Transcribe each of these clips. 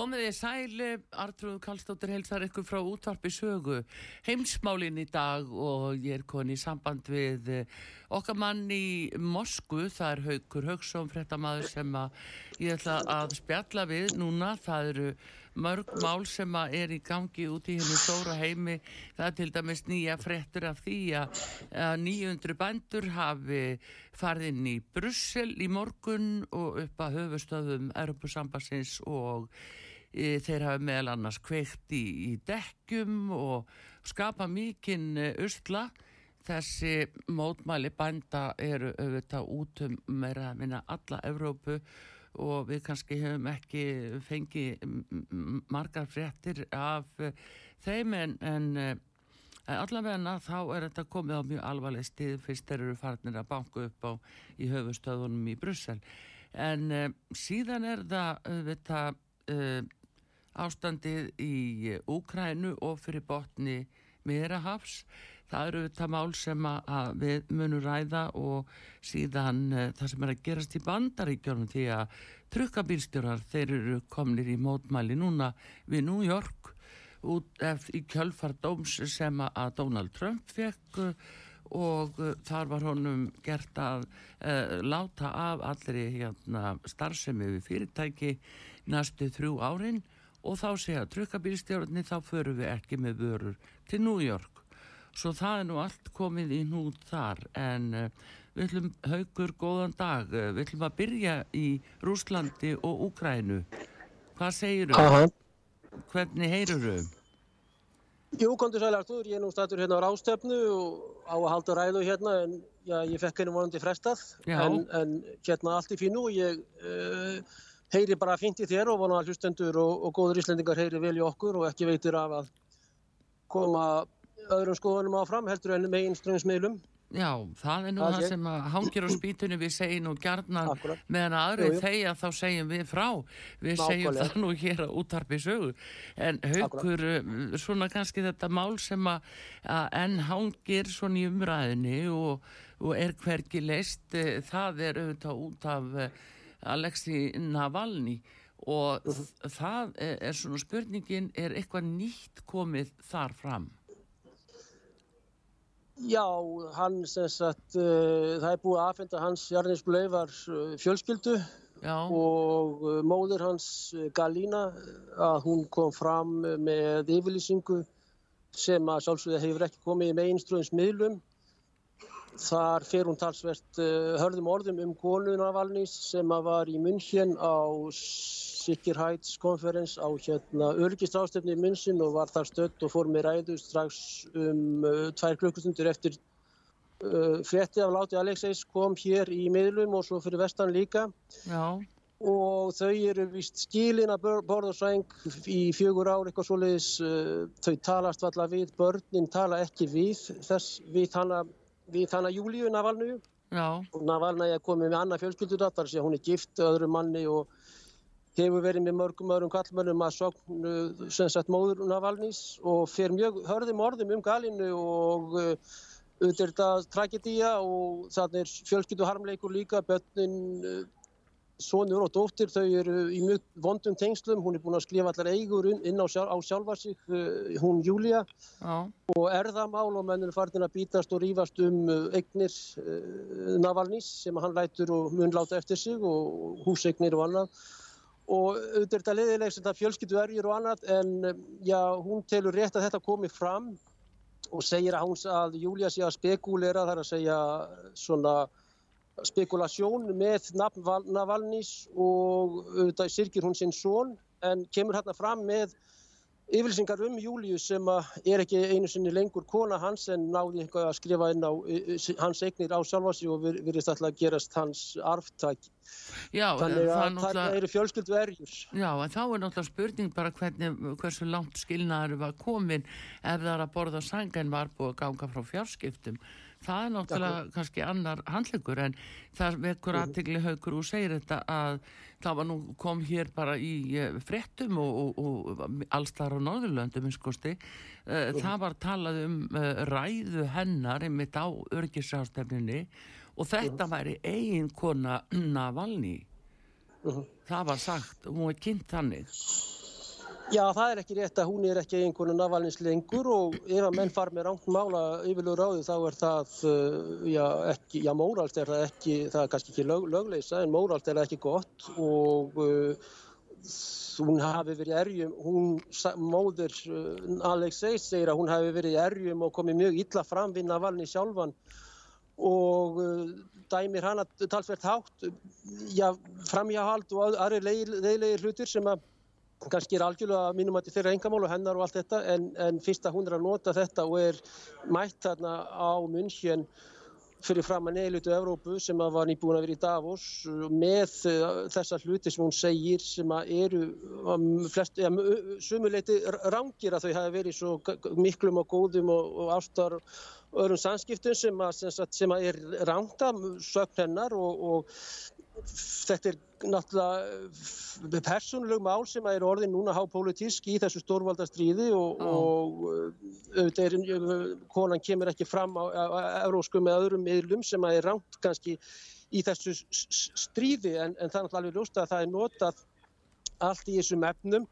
Komið þið sæli, Artrúð Kallstóttir heilsar ykkur frá útvarpi sögu. Heimsmálinn í dag og ég er koni í samband við eh, okkar mann í Mosku, það er Haugur Haugsson, frettamæður sem ég ætla að spjalla við núna, það eru mörg mál sem er í gangi út í hennu stóra heimi, það er til dæmis nýja frettur af því að 900 bændur hafi farið inn í Brussel í morgun og upp að höfustöðum Europasambassins og þeir hafi meðal annars kveikt í, í dekkjum og skapa mikinn usla. Þessi mótmæli bænda eru auðvitað út um meira að minna alla Evrópu og við kannski hefum ekki fengið margar fréttir af uh, þeim en, en allavegna þá er þetta komið á mjög alvarleg stið fyrst þeir eru farnir að banka upp á í höfustöðunum í Brussel. En síðan er það þetta ástandið í Úkrænu og fyrir botni Mirahafs það eru þetta mál sem við munum ræða og síðan uh, það sem er að gerast í bandaríkjónum því að trukkabílstjórar þeir eru komnir í mótmæli núna við New York út eftir í kjölfardóms sem að Donald Trump fekk uh, og uh, þar var honum gert að láta af allri hérna, starfsemi við fyrirtæki næstu þrjú árin og þá segja trukkabílstjórarnir þá förum við ekki með vörur til New York. Svo það er nú allt komið í nút þar en uh, við ætlum haugur góðan dag. Uh, við ætlum að byrja í Rúslandi og Úkrænu hvað segir þau? hvernig heyrur þau? Jú, kontur sæl Artur, ég er nú statur hérna á Rástöfnu og á að halda ræðu hérna en já, ég fekk henni vonandi frestað. En, en hérna allt í fínu og ég uh, heyri bara fint í þér og vona að hlustendur og, og góður íslendingar heyri vel í okkur og ekki veitir af að koma öðrum skoðunum áfram heldur en megin strömsmiðlum. Já, það er nú það, það sem hangir á spýtunni við segjum nú gjarnar meðan aðrið þegar þá segjum við frá. Við Nákvæmlega. segjum það nú hér að útarpi sögu. En haugur eh, svona kannski þetta mál sem að enn hangir svona í umræðinni og, og er hverki leist eh, það er auðvitað út af eh, Alexi Navalny og uh -huh. það er svona spurningin er eitthvað nýtt komið þar fram Já, hann sem sagt, uh, það er búið að aðfenda hans Jarnins Blöifar uh, fjölskyldu Já. og uh, móður hans Galína að hún kom fram með yfirlýsingu sem að sjálfsögða hefur ekki komið í meginströðins miðlum. Þar fer hún talsvert hörðum orðum um konunarvalnís sem að var í München á sikkerhætskonferens á hérna öryggisrástefni í München og var þar stött og fór með ræðu strax um uh, tvær klukkustundur eftir uh, frétti af Láti Alexeis kom hér í miðlum og svo fyrir vestan líka Já. og þau eru vist skilin að borða sæng í fjögur ár eitthvað svoleiðis uh, þau talast valla við, börnin tala ekki við þess við hana, við hana Júlíu Navalnu og Navalna er komið með annað fjölskyldudattar hún er gift öðru manni og hefur verið með mörgum öðrum kallmönnum að soknu sem sagt móður Navalnís og fer mjög hörðum orðum um galinu og uh, auðvitað er þetta tragedía og þannig er fjölskyldu harmleikur líka, börnin, uh, sonur og dóttir, þau eru í mjög vondum tengslum, hún er búin að skrifa allar eigur inn á, sjálf, á sjálfa sig, uh, hún Júlia Já. og erðamál og mennur farin að bítast og rýfast um eignir Navalnís sem hann lætur og mun láta eftir sig og húseignir og annað. Og auðvitað er þetta leiðileg sem það fjölskyldu erjur og annað en já, hún telur rétt að þetta komi fram og segir að, hún, að Júlia sé að spekulera þar að segja svona spekulasjón með nafn Navalnís og auðvitað sirkir hún sinn són en kemur hérna fram með yfirlýsingar um Júliu sem er ekki einu sinni lengur kona hans en náði eitthvað að skrifa inn á hans eignir á sjálfási og virðist alltaf að gerast hans arftæk. Já, Þannig að það eru fjölskyldu erjur. Já, en þá er náttúrulega spurning bara hvernig, hversu langt skilnaður var komin ef það er að borða sangin var búið að ganga frá fjárskiptum það er náttúrulega ja. kannski annar handlegur en það vekur mhm. aðtegli haugur og segir þetta að það var nú kom hér bara í uh, frettum og, og, og allstar á Norðurlöndum einskosti, uh, uh. það var talað um eh, ræðu hennar einmitt á örgisrástefninni og þetta mhm. væri eigin kona Navalny mhm. það var sagt, hún var kynnt þannig Já, það er ekki rétt að hún er ekki einhvern Navalnins lengur og ef að menn far með rangt mála yfirlegur áður þá er það, uh, já, ekki, já, móralt er það ekki, það er kannski ekki lög, lögleisa en móralt er það ekki gott og uh, hún hafi verið erjum, hún, móður uh, Alexei segir að hún hafi verið erjum og komið mjög illa fram við Navalni sjálfan og uh, dæmir hana talsvert hátt, já, framhjáhald og aðri leiðilegir hlutir sem að kannski er algjörlega mínum að þetta þeirra engamál og hennar og allt þetta en, en fyrst að hún er að nota þetta og er mætt þarna á München fyrir fram að neðlutu Evrópu sem að var nýbúin að vera í Davos með uh, þessa hluti sem hún segir sem að eru um, flest, ja, sumuleiti rángir að þau hafi verið svo miklum og góðum og, og ástar öðrum samskiptum sem að, sem að er ránda sögn hennar og, og þetta er náttúrulega eh, persónuleg mál sem er orðin núna hápolítísk í þessu stórvaldastriði og, oh. og eh, auðvitað er eh, konan kemur ekki fram á, á, á eurósku með öðrum miðlum sem er rámt kannski í þessu stríði en, en það er náttúrulega alveg ljóst að það er notað allt í þessum efnum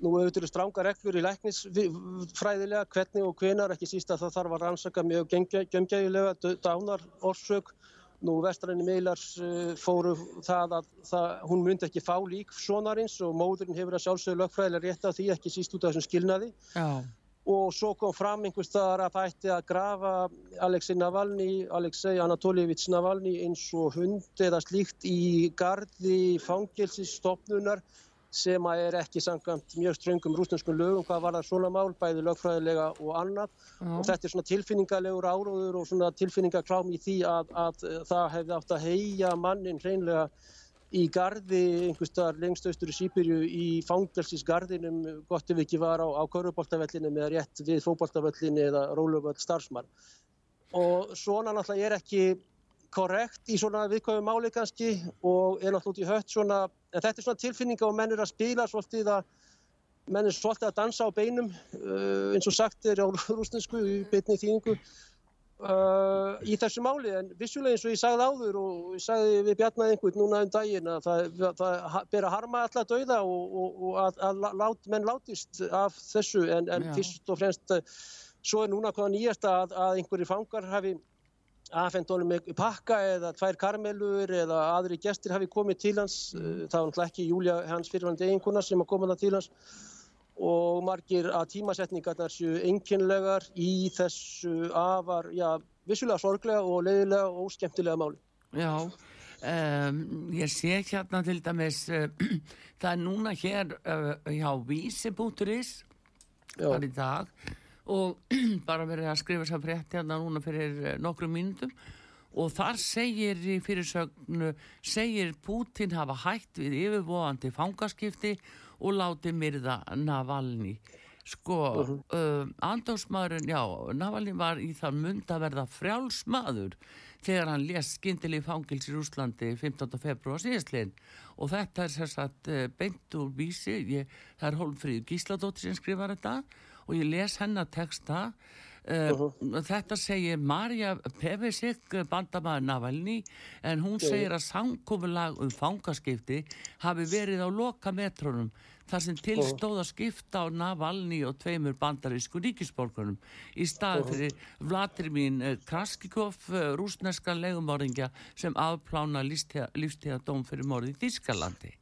Nú auðvitað eru stránga reglur í læknisfræðilega hvernig og hvenar ekki síst að það þarf að rannsaka mjög gemgæðilega dánar orsök Nú vestræni meilars uh, fóru það að það, hún myndi ekki fá lík sonarins og móðurinn hefur að sjálfsögðu lögfræðilega rétt af því ekki síst út af þessum skilnaði. Já. Og svo kom fram einhvers þar að það ætti að grafa Alexei Navalny, Alexei Anatolievits Navalny eins og hund eða slíkt í gardi fangilsistofnunar sem er ekki samkvæmt mjög ströngum rúsnenskum lögum hvað var það svona mál, bæði lögfræðilega og annað mm. og þetta er svona tilfinningalegur áróður og svona tilfinningaklám í því að, að það hefði átt að heia mannin hreinlega í gardi einhvers staðar lengst austur í Sýbyrju í fangelsisgardinum gott ef ekki var á, á kauruboltavellinu með rétt við fókboltavellinu eða róluvöld starfsmann og svona náttúrulega er ekki korrekt í svona viðkvæmu máli kannski og er náttúrulega út í hött svona, en þetta er svona tilfinninga og menn er að spila svolítið að menn er svolítið að dansa á beinum uh, eins og sagt er á rúsnesku í beitni þýningu uh, í þessu máli. En vissulega eins og ég sagði áður og ég sagði við bjarnaði einhvern núna um daginn að það, það ber að harma alla dauða og, og, og að, að lát, menn látist af þessu. En, en fyrst og fremst uh, svo er núna hvaða nýjast að, að einhverjir fangar hafi afhengt honum pakka eða tvær karmelur eða aðri gestir hafi komið til hans. Mm. það var náttúrulega ekki Júlia hans fyrirvændi eiginkona sem að koma það til hans. Og margir að tímasetningarnar séu enginlegar í þessu afar, já, vissulega sorglega og leiðilega og skemmtilega máli. Já, um, ég sé hérna til dæmis uh, það er núna hér uh, hjá vísi.is þar í dag og bara verið að skrifa sér frétt hérna núna fyrir eh, nokkru mínutum og þar segir í fyrirsögnu segir Putin hafa hægt við yfirvóðandi fangaskipti og láti myrða Navalny sko uh -huh. uh, andásmaðurinn, já, Navalny var í það mund að verða frjálsmaður þegar hann lés skindili fangils í Úslandi 15. februar síðastlegin og þetta er sérsagt uh, beint úr vísi, ég, það er Holmfríð Gísladóttir sem skrifar þetta og ég les hennar texta Uh, uh -huh. þetta segir Marja Pevesik bandamæður Navalny en hún segir að samkofulag um fangaskipti hafi verið á loka metrónum þar sem tilstóða skipta á Navalny og tveimur bandarísku ríkisborgunum í staði fyrir Vladimín eh, Kraskikov eh, rúsneska legumorðingja sem afplána lífstíðadóm fyrir morði í Þískalandi.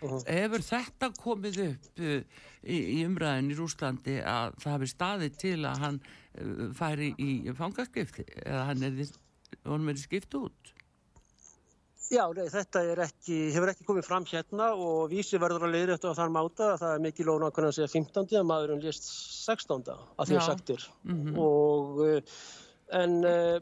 Hefur þetta komið upp uh, í, í umræðin í Rúslandi að það hefur staðið til að hann uh, færi í fangaskipti eða hann er, er skipt út? Já, nei, þetta ekki, hefur ekki komið fram hérna og vísi verður að leiðra þetta á þann máta að það er mikið lóna að segja 15. að maðurinn lést 16. að því að sagtir mm -hmm. og en uh,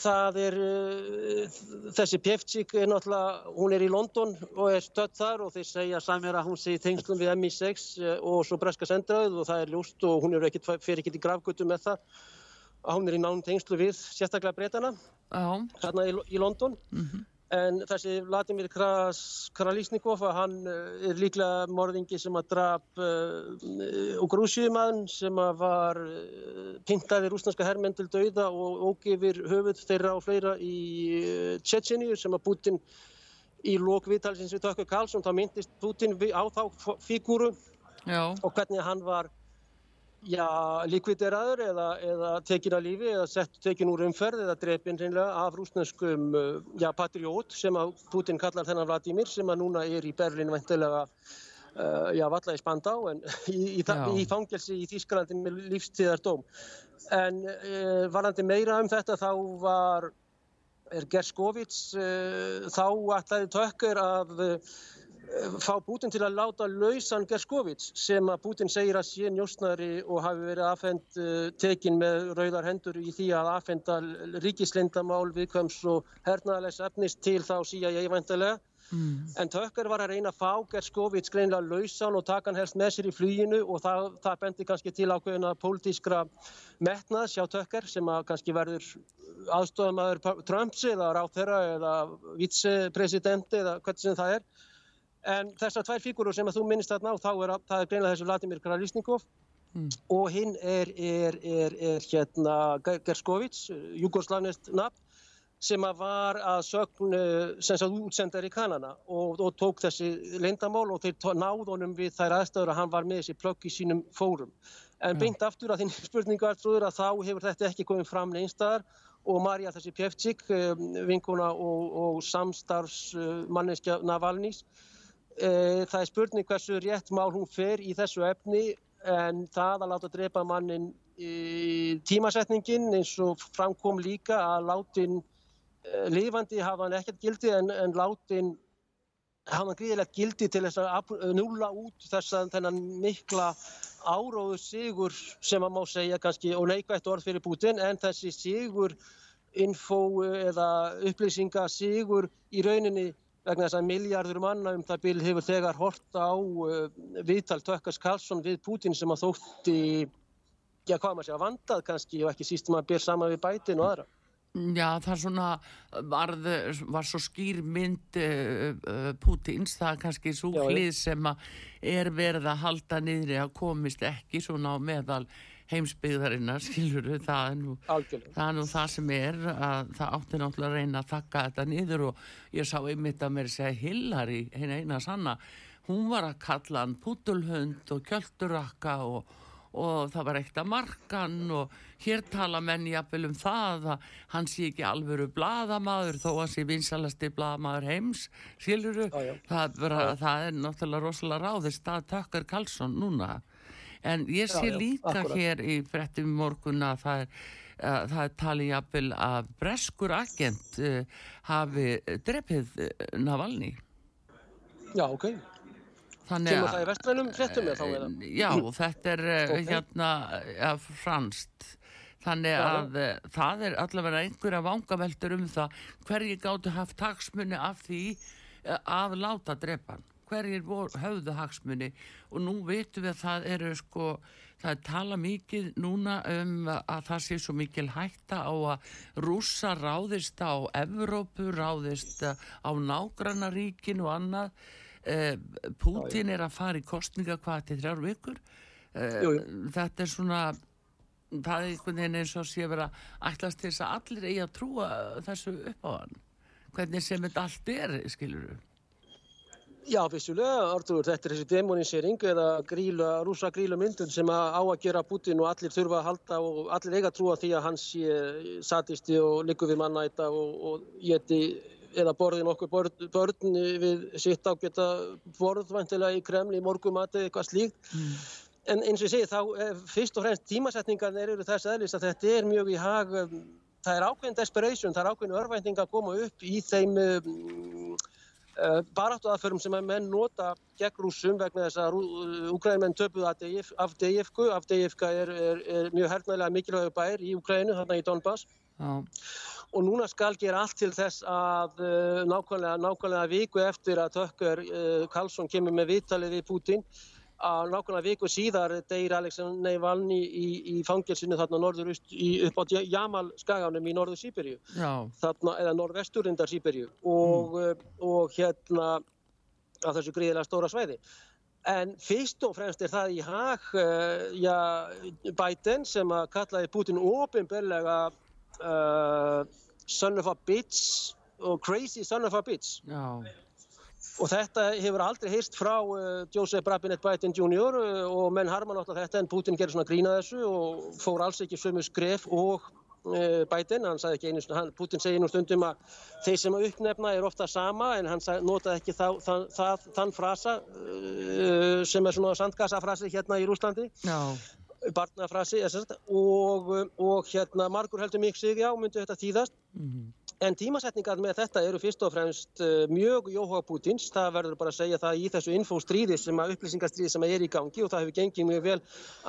það er uh, þessi Pjeftsík er náttúrulega, hún er í London og er stödd þar og þeir segja samir að hún sé í tengslum við MI6 uh, og svo breska sendrauð og það er ljúst og hún ekkit, fer ekki til gravgötu með það. Að hún er í nánum tengslu við sérstaklega breytana hérna í, í London. Mm -hmm. En þessi Vladimir Kralísnikov, hann eh, er líklega morðingi sem að draf uh, Grúsjumann sem að var uh, pintaði rúsnarska herrmenn til dauða og ógifir höfuð þeirra og fleira í Tjetjeníu sem að Putin í lókviðtalsins við Tökkur Karlsson, þá myndist Putin á þá fígúru Já. og hvernig hann var já, likvideraður eða, eða tekin að lífi eða sett tekin úr umferð eða drefin reynilega af rúsneskum já, patriót sem að Putin kallar þennan Vladimir sem að núna er í Berlin vendilega uh, já, valla í Spandá en í, í, í fangelsi í Þísklandi með lífstíðardóm. En uh, varandi meira um þetta þá var er Gerskovits uh, þá ætlaði tökkar að fá Putin til að láta lausan Gerskovits sem að Putin segir að sé njósnari og hafi verið afhend uh, tekin með rauðar hendur í því að afhenda ríkislindamál viðkvæms og hernaðalegs efnist til þá síja ég vantilega. Mm. En Tökkar var að reyna að fá Gerskovits greinlega lausan og taka hann helst með sér í flýinu og það, það bendi kannski til ákveðina pólitískra metnaðs hjá Tökkar sem að kannski verður aðstofamæður Trumps eða ráþherra eða vicepresidenti eða hvernig sem það er En þessar tvær fígurur sem þú minnist þarna á, þá er það er greinlega þessu Vladimir Kralísnikov mm. og hinn er, er, er, er hérna Gerskovits, jugoslavnist nafn, sem að var að sögn sem sagt útsendar í Kanana og, og tók þessi lindamál og þeir náð honum við þær aðstöður að hann var með þessi plögg í sínum fórum. En mm. beint aftur að þinn spurningu er trúður að þá hefur þetta ekki komið fram neinstæðar og Marja þessi Pjeftsík, vinkuna og, og samstarfsmanneskja Navalnís E, það er spurning hversu rétt mál hún fer í þessu efni en það að láta drepa mannin tímasetningin eins og framkom líka að látin e, lifandi hafa hann ekkert gildi en, en látin hafa hann gríðilegt gildi til þess að núla út þess að þennan mikla áróðu sigur sem að má segja kannski og neikvægt orð fyrir Putin en þessi sigur info eða upplýsinga sigur í rauninni vegna þess að miljardur manna um það bíl hefur þegar horta á uh, viðtal Tökkars Karlsson við Putin sem að þótti, já hvað maður segja, vandað kannski og ekki síst maður byr sama við bætin og aðra. Já, það svona varð, var svo skýr mynd uh, uh, Putins, það er kannski svo hlið sem að er verið að halda niðri að komist ekki svona á meðal heimsbyggðarinnar, skilur við, það er nú það, er nú það sem er að það átti náttúrulega að reyna að taka þetta niður og ég sá einmitt að mér segja Hillary, henni eina sanna hún var að kalla hann putulhund og kjöldurrakka og, og það var eitt að markan og hér tala menn jafnvel um það að hann sé ekki alvöru bladamadur þó að sé vinsalasti bladamadur heims skilur við, það, það er náttúrulega rosalega ráðist að takkar Karlsson núna en ég sé já, já, líka akkurat. hér í frettum morgun að það er það er talið jafnvel að breskur agent uh, hafi drefið uh, Navalny Já, ok Þannig að það er vestrænum frettum eða þá eða? Já, þetta er okay. hérna ja, franst þannig að það er allavega einhverja vangaveltur um það hverji gáttu haft taksmunni af því að láta drepan hverjir höfðu hagsmunni og nú veitum við að það eru sko, það er tala mikið núna um að það sé svo mikil hætta á að rúsa ráðist á Evrópu, ráðist á nágrannaríkin og annað. Eh, Pútin er að fara í kostninga hvað til þrjár vikur. Eh, jú, jú. Þetta er svona, það er einhvern veginn eins og sé vera ætlast til þess að allir eigi að trúa þessu upp á hann. Hvernig sem þetta allt er, skilur við. Já, vissulega, Artur, þetta er þessi demonisering eða gríla, rúsa grílumyndun sem á að gera Putin og allir þurfa að halda og allir eiga að trúa því að hans sé satisti og likur við mannæta og, og geti eða borðin okkur börn, börn við sitt á geta borðvantilega í Kremli, morgumati, eitthvað slíkt. Mm. En eins og ég segi þá, eh, fyrst og fremst tímasetningar eru þess aðlýst að þetta er mjög í hag, um, það er ákveðin desperation, það er ákveðin örvænting að koma upp í þeim um, uh, baráttuðaðförum sem að menn nota gegn rúsum vegna þess að Úkrænmenn töpuð af DFK, af DFK er, er, er mjög hernaðilega mikilvægur bær í Úkrænu, þarna í Donbass. Já. Og núna skal gera allt til þess að uh, nákvæmlega, nákvæmlega viku eftir að Tökker Karlsson kemur með viðtalið við Putin að nákvæmlega viku síðar deyir Alexander Navalny í, í fangilsinu þarna norðurust upp á Jamal skaganum í norður Sýberíu eða norðvesturindar Sýberíu og, mm. og hérna á þessu gríðilega stóra svæði. En fyrst og fremst er það í hag uh, já, Biden sem að kallaði Putin ofinbellega uh, son of a bitch og crazy son of a bitch. Já Og þetta hefur aldrei heyrst frá uh, Joseph Robinette Biden Jr. Uh, og menn harma náttúrulega þetta en Putin gerir svona grína þessu og fór alls ekki sömu skref og uh, Biden, hann sagði ekki einu stundum, Putin segi einu stundum að þeir sem að uppnefna er ofta sama en hann sag, notaði ekki það, það, það, þann frasa sem er svona sandgasafrasi hérna í Rúslandi. Já. Barnafrasi og, og hérna margur heldur mikið sig á myndi þetta þýðast. Mm -hmm. En tímasetningar með þetta eru fyrst og fremst uh, mjög jóhuga Pútins, það verður bara að segja það í þessu infostríði sem að upplýsingarstríði sem er í gangi og það hefur gengið mjög vel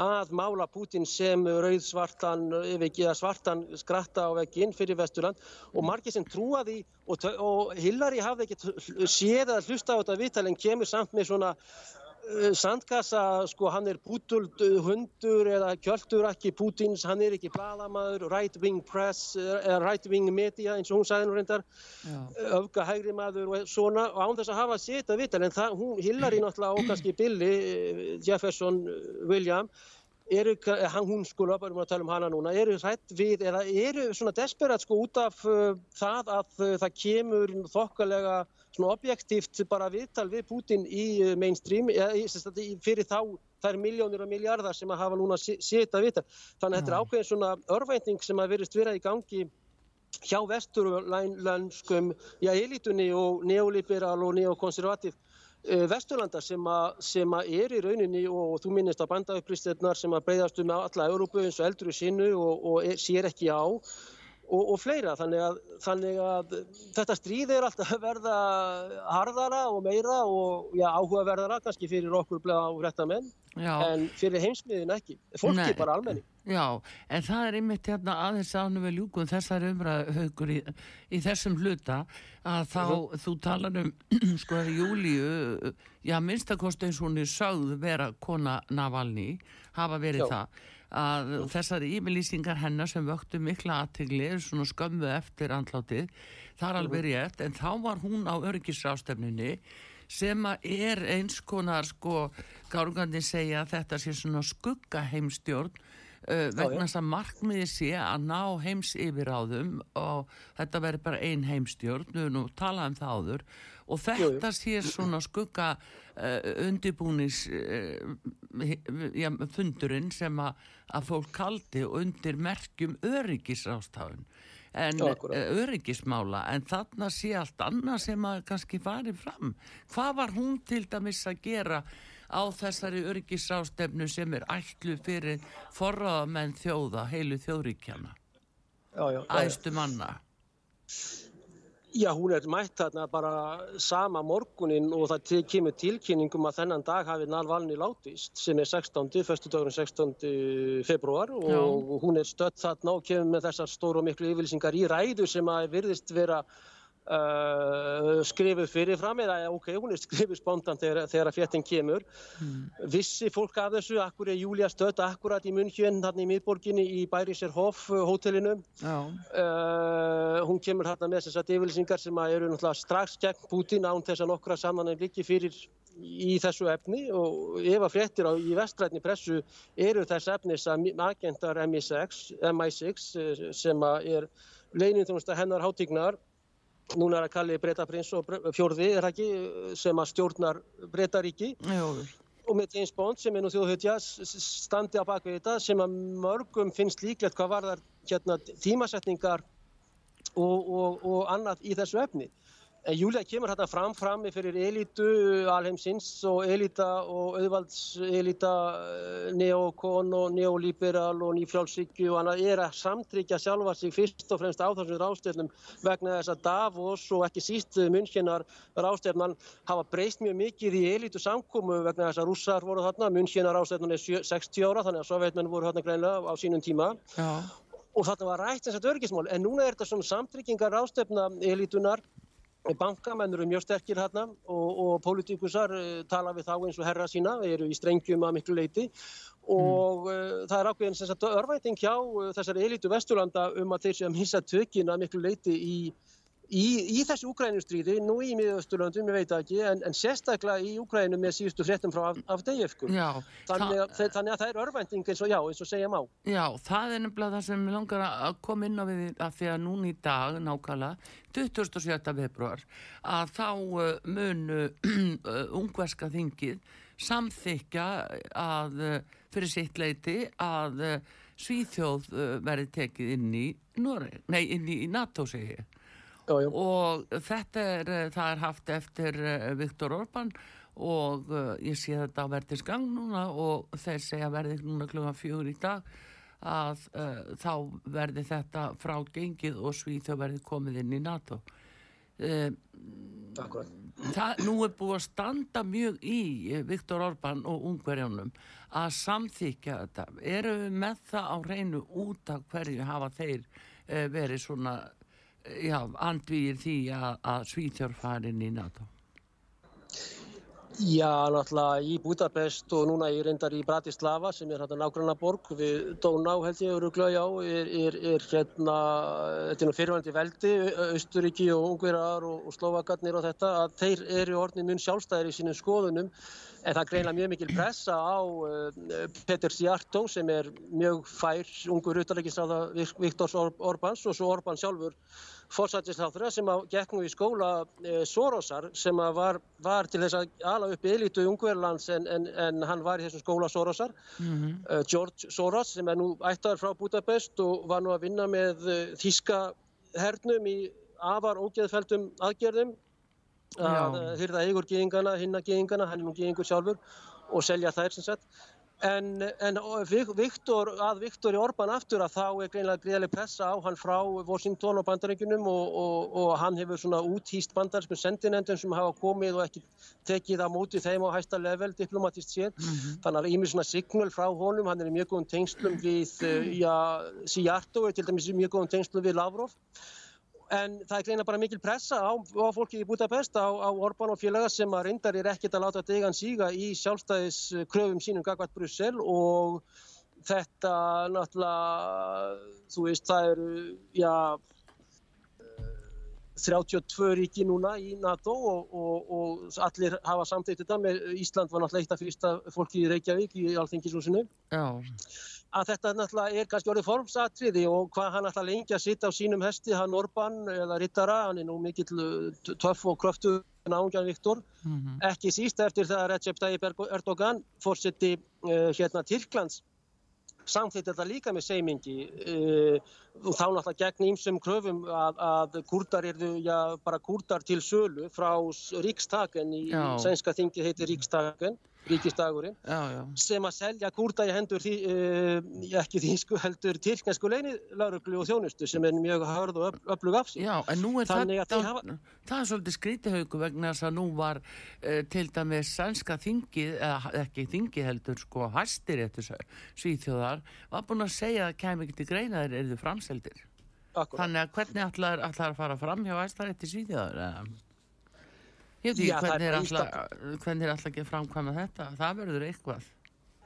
að mála Pútin sem rauð svartan, ef ekki að svartan skratta á veginn fyrir Vesturland. Og margir sem trúa því og, og Hillary hafði ekki séð að hlusta á þetta viðtal en kemur samt með svona Eh, Sandkassa, sko, hann er pútuld eh, hundur eða kjöldur ekki Pútins, hann er ekki bladamæður, right wing press, eða right wing media eins og hún sagði nú reyndar, öfga hægri maður og svona og án þess að hafa setja vital en það, hún, Hillary náttúrulega og kannski Billy, eh, Jefferson, William, eru, hann, hún sko, erum að tala um hana núna, eru hrætt við eða eru svona desperat sko út af uh, það að uh, það kemur þokkalega svona objektíft bara viðtal við Putin í uh, mainstream eða fyrir þá þær miljónir og miljardar sem að hafa núna setja viðtal. Þannig að þetta er ákveðin svona örvænting sem að verist vera í gangi hjá vesturlænlönskum, já, elitunni og neoliberal og neokonservativ uh, Vesturlanda sem, a, sem a er í rauninni og, og þú minnist að bandaupplýstirnar sem að breyðast um alla Európu eins og eldur í sinu og, og er, sér ekki á og, og fleira þannig að, þannig að þetta stríð er alltaf að verða harðara og meira og já, áhugaverðara kannski fyrir okkur bleið á réttamenn en fyrir heimsmiðin ekki, fólki Nei. bara almenni. Já, en það er einmitt hérna aðeins ánum við ljúkum þessar umræðhaugur í, í þessum hluta að þá uh -huh. þú talar um sko er Júliu, já minnstakost eins hún er sögð vera kona Navalny, hafa verið já. það að þessari yfirlýsingar hennar sem vöktu mikla aðtegli svona skömmu eftir andlátið það er alveg rétt en þá var hún á örgisrástefnunni sem er eins konar sko gárungandi segja að þetta sé svona skuggaheimstjórn vegna þess að markmiði sé að ná heims yfiráðum og þetta verður bara ein heimstjórn við nú talaðum það áður. Og þetta sé svona skugga uh, undirbúnis uh, ja, fundurinn sem að, að fólk kaldi undir merkjum öryggisrástafun en öryggismála. En þarna sé allt annað sem að kannski farið fram. Hvað var hún til dæmis að gera á þessari örgisrástefnu sem er ætlu fyrir forraðamenn þjóða, heilu þjóðríkjana æstu manna Já, hún er mætt þarna bara sama morgunin og það kemur tilkynningum að þennan dag hafi Nalvalni látist sem er 16. fyrstu dagurinn 16. februar og Já. hún er stött þarna og kemur með þessar stóru og miklu yfirlýsingar í ræðu sem að virðist vera Uh, skrifuð fyrirfram eða ok, hún er skrifuð spontant þegar, þegar að fjettin kemur. Mm. vissi fólk af þessu, akkur er Júlia stödd akkurat í München, hann í miðborginni í Bæriserhof uh, hótelinu? Uh, hún kemur hann með þessar yfirlýsingar sem eru strax gegn Putin án þess að nokkra saman er líki fyrir í þessu efni. Og ef að fréttir á í vestrætni pressu eru þess efnis að agentar MI6, MI6 uh, sem er leininþjónusta hennar hátíknar núna er að kalli breytaprins og fjórði er ekki sem að stjórnar breytaríki og með James Bond sem er nú þjóðhutja standi á bakvið þetta sem að mörgum finnst líklegt hvað var þar hérna, tímasetningar og, og, og annað í þessu efni Júlia kemur hérna fram frammi fyrir elitu alheimsins og elita og auðvaldselita, eh, neokon og neoliberal og nýfjálfsíkju og hann er að samtryggja sjálfa sig fyrst og fremst á þessum rástefnum vegna þess að Davos og ekki síst munnkjennar rástefnan hafa breyst mjög mikið í elitu samkómu vegna þess að rússar voru þarna, munnkjennar rástefnan er 60 ára þannig að sovjetmenn voru þarna greinlega á sínum tíma. Já. Og þarna var rætt þess að örgismál en núna er þetta svona samtryggingar rástefna elitunar Bankamenn eru mjög sterkir hérna og, og pólitíkusar uh, tala við þá eins og herra sína, eru í strengjum að miklu leiti og mm. uh, það er ákveðin sem sagt örvæting hjá uh, þessari elitu Vesturlanda um að þeir sé að missa tökina miklu leiti í í, í þessu Ukrænustríði, nú í miðausturlöndum, ég veit ekki, en, en sérstaklega í Ukrænu með síðustu fréttum frá af, af. Þannig, það, þannig að það er örvending eins og já, eins og segja má. Já, það er nefnilega það sem ég langar að koma inn á við að því að núni í dag, nákvæmlega, 27. februar, að þá uh, munu uh, ungverska þingið samþykja að uh, fyrir sitt leiti að Svíþjóð verði tekið inn í Noreg, nei inn í NATO segi ég já, já. og þetta er, eh, það er haft eftir eh, Viktor Orban og uh, ég sé þetta á verðinsgang núna og þeir segja verðið núna klukkan fjögur í dag að uh, þá verði þetta frá gengið og Svíþjóð verði komið inn í NATO. Uh, það, nú er búið að standa mjög í Viktor Orban og Ungverjónum að samþykja þetta. Eru með það á reynu út af hverju hafa þeir verið svona já, andvíir því að, að Svíþjór farin í NATO? Já, náttúrulega í Budapest og núna ég reyndar í Bratislava sem er hérna nákvæmlega borg við Dóná held ég eru glöði á er, er, er hérna, þetta er nú fyrirvændi veldi, Östuríki og Ungverðar og, og Slovakarnir og þetta að þeir eru orðin mun sjálfstæðir í sínum skoðunum en það greina mjög mikil pressa á uh, Peter Sjartó sem er mjög fær ungur utalækisráða Viktors Orbáns og svo Orbán sjálfur fórsættisláþra sem að gekk nú í skóla e, Sorosar sem að var, var til þess að ala upp elitu Ungverðlands en, en, en hann var í þessum skóla Sorosar mm -hmm. uh, George Soros sem er nú ættar frá Budapest og var nú að vinna með uh, þíska hernum í afar ógeðfældum aðgerðum að hyrða eigur geðingana, hinna geðingana, hann er nú geðingur sjálfur og selja þær sem sagt En, en Viktor, að Viktor í Orban aftur að þá er greinlega greiðileg pressa á hann frá Washington og bandarengjunum og, og, og hann hefur svona úthýst bandarskum sendinendum sem hafa komið og ekki tekið á móti þeim á hæsta level diplomatist sér. Mm -hmm. Þannig að ímið svona signal frá honum, hann er í mjög góðum tengslum við, eh, já, Sijarto er til dæmis í mjög góðum tengslum við Lavrov En það er greina bara mikil pressa á, á fólki í Budapest, á, á Orbán og félaga sem að reyndar er ekkert að láta degan síga í sjálfstæðiskröfum sínum gagvat Brussel og þetta náttúrulega, þú veist, það eru, já, 32 ríki núna í NATO og, og, og allir hafa samtækt þetta með Ísland var náttúrulega eitt af fyrsta fólki í Reykjavík í Alþingisúsinu. Já að þetta náttúrulega er kannski orðið formsatriði og hvað hann ætla lengi að sitta á sínum hesti, hann Orban eða Rittara, hann er nú mikill uh, töff og kröftu náungjan Viktor, mm -hmm. ekki síst eftir það að Recep Tayyip Erdogan fórseti uh, hérna Tyrklands samþýtt þetta líka með seimingi. Uh, og þá náttúrulega gegn ímsum kröfum að, að kurdar eru já bara kurdar til sölu frá ríkstaken í sænska þingi heitir ríkstaken ríkistagurinn sem að selja kurda í hendur því, uh, ekki þýsku heldur tyrknesku leinilauruglu og þjónustu sem er mjög hörð og öflug af sig. Já, en nú er Þannig þetta, hafa... það er svolítið skrítihauku vegna þess að nú var uh, til dæmis sænska þingið, eða ekki þingið heldur sko, hastir eftir svíþjóðar, var búin að segja að kem ekki til greina þeir eru framseldir. Akkurat. Þannig að hvernig ætlar að fara fram hjá æstarétti svíþjóðar eða? Ég veit ekki hvernig er alltaf ekki framkvæmað þetta? Það verður eitthvað.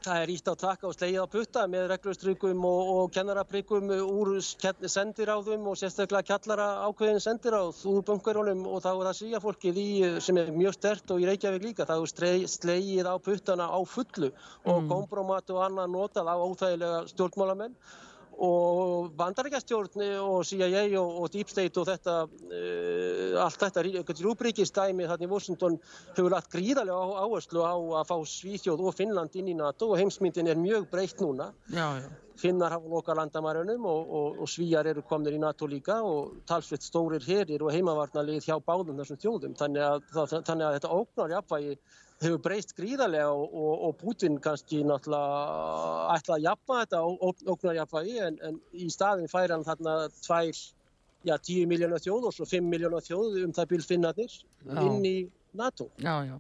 Það er ítt á takka og slegið á putta með reglustrygum og, og kennaraprygum úr sendiráðum og sérstaklega kjallara ákveðin sendiráð úr bunkerunum og þá er það síja fólkið í sem er mjög stert og í Reykjavík líka. Þá er slegið á puttana á fullu og mm. kompromat og annað notað á óþægilega stjórnmálamenn og bandarækjastjórn og CIA og, og Deep State og þetta uh, allt þetta rúbríkistæmi þarna í Washington hefur lagt gríðarlega áherslu á að fá Svíþjóð og Finnland inn í NATO og heimsmyndin er mjög breytt núna já, já. finnar hafa loka landamærunum og, og, og svíjar eru komnir í NATO líka og talsveit stórir herir og heimavarnalið hjá báðum þessum þjóðum. Þannig að, það, þannig að þetta óknar jafnvægi hefur breyst gríðarlega og, og Putin kannski náttúrulega ætla að jafna þetta óknar jafnvægi en, en í staðin fær hann þarna tvær, já, 10 miljónar þjóð og svo 5 miljónar þjóð um það bylfinnarnir inn í NATO. Já, já,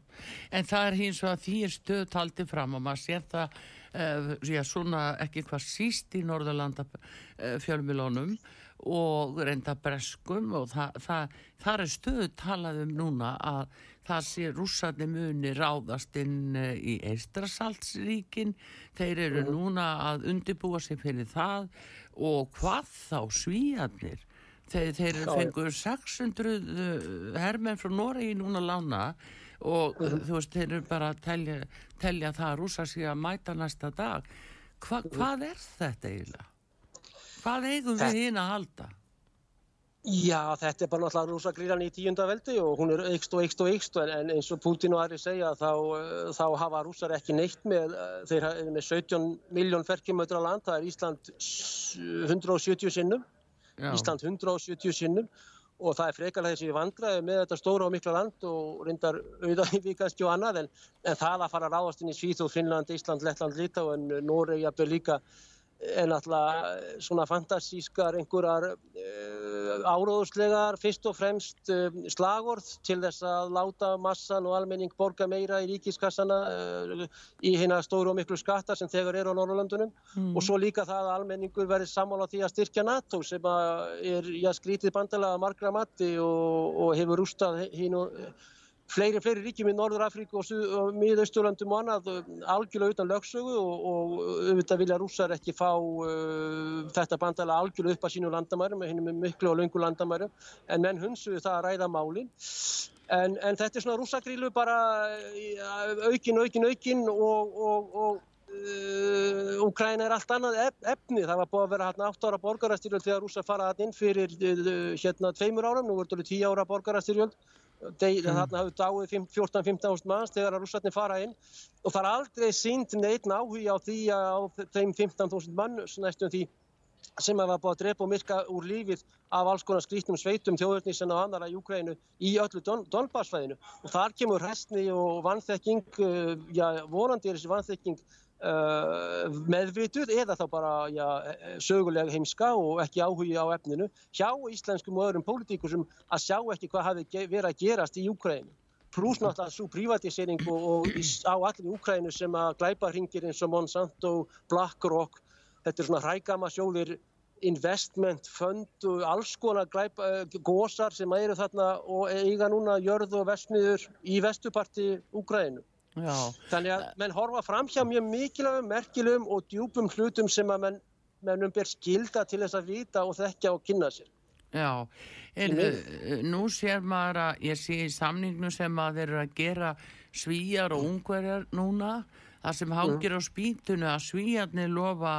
en það er hins vegar því er stöð taldið fram og maður sér það uh, já, svona ekki hvað síst í Norðurlanda uh, fjölmilónum og reynda breskum og það, það, það er stöð talað um núna að það sé rússarni muni ráðast inn uh, í Eistrasaltsríkin þeir eru mhm. núna að undibúa sig fyrir það og hvað þá svíjarnir þeir, þeir fengur 600 herrmenn frá Noregi núna lána og uh -huh. þú veist, þeir eru bara að telja, telja það að rúsa sig að mæta næsta dag Hva, hvað er þetta eiginlega? Hvað eigum við hinn að halda? Já, þetta er bara náttúrulega rúsagrílan í tíunda veldi og hún er eikst og eikst og eikst en eins og Putin og aðri segja þá, þá hafa rúsar ekki neitt með, þeir, með 17 miljón ferkjumötra land, það er Ísland 170 sinnum, Já. Ísland 170 sinnum og það er frekalega þessi vandraði með þetta stóra og mikla land og reyndar auðvitað í vikast og annað en, en það að fara að ráðast inn í Svíþóð, Finnland, Ísland, Lettland, Lítá en Noregi jafnveg líka er náttúrulega svona fantasískar einhverjar uh, áróðuslegar fyrst og fremst uh, slagorð til þess að láta massan og almenning borga meira í ríkiskassana uh, í hérna stóru og miklu skatta sem þegar eru á Norrlandunum mm. og svo líka það að almenningur verið sammála því að styrkja NATO sem er já, skrítið bandalega margra matti og, og hefur rústað hín og fleiri, fleiri ríkjum í Norður Afríku og, og miðausturlandum og annað algjörlega utan lögsögu og, og auðvitað vilja rússar ekki fá uh, þetta bandala algjörlega upp að sínu landamærum með hennum miklu og laungu landamærum. En menn hunsuðu það að ræða málin. En, en þetta er svona rússagrílu bara aukin, aukin, aukin og, og Úkræna uh, er allt annað efni, það var búið að vera hérna 8 ára borgarastyrjöld þegar rússar faraði inn fyrir hérna tveimur áram, nú verður það 10 ára borgarastyrjöld. Þarna hafðu dáið 14-15.000 manns þegar að rússarnir fara inn. Og það er aldrei sínt neitt áhuga á því að þeim 15.000 mann næstum því sem hafa búið að drepa og myrka úr lífið af alls konar skrítnum sveitum þjóðurnísan og annara í Úkrænu í öllu Don Donbassfæðinu og þar kemur hestni og vannþekking, uh, já vonandi er þessi vannþekking Uh, meðvituð eða þá bara já, sögulega heimska og ekki áhuga á efninu hjá íslenskum og öðrum pólitíkur sem að sjá ekki hvað hafi verið að gerast í Úkrænu. Plus náttúrulega svo privatisering og, og á allir Úkrænu sem að glæpa hringir eins og Monsanto, BlackRock, þetta er svona hrækama sjóðir investment fund og alls konar glæpa, uh, gósar sem eru þarna og eiga núna jörð og vestmiður í vestuparti Úkrænu. Já. Þannig að menn horfa fram hjá mjög mikilvægum, merkilegum og djúpum hlutum sem að menn, mennum ber skilda til þess að vita og þekkja og kynna sér. Já, en uh, nú sér maður að ég sé í samningnu sem að þeir eru að gera svíjar og ungverjar núna, það sem hangir á spýtunu að svíjarnir lofa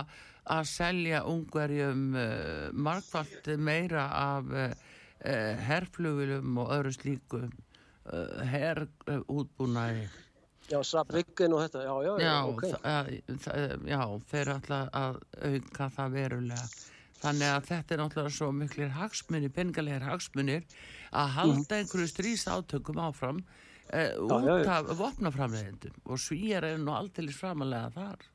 að selja ungverjum uh, markvallt meira af uh, herrflugilum og öðru slíku herrútbúnaði. Já, Sabrikin og þetta, já, já, já, ok. Já, þeir ætla að auka það verulega. Þannig að þetta er náttúrulega svo miklir hagsmunir, peningalegar hagsmunir að halda mm. einhverju strís átökum áfram uh, út af vopnaframlegendum og svíjar er nú alltilis framalega þar.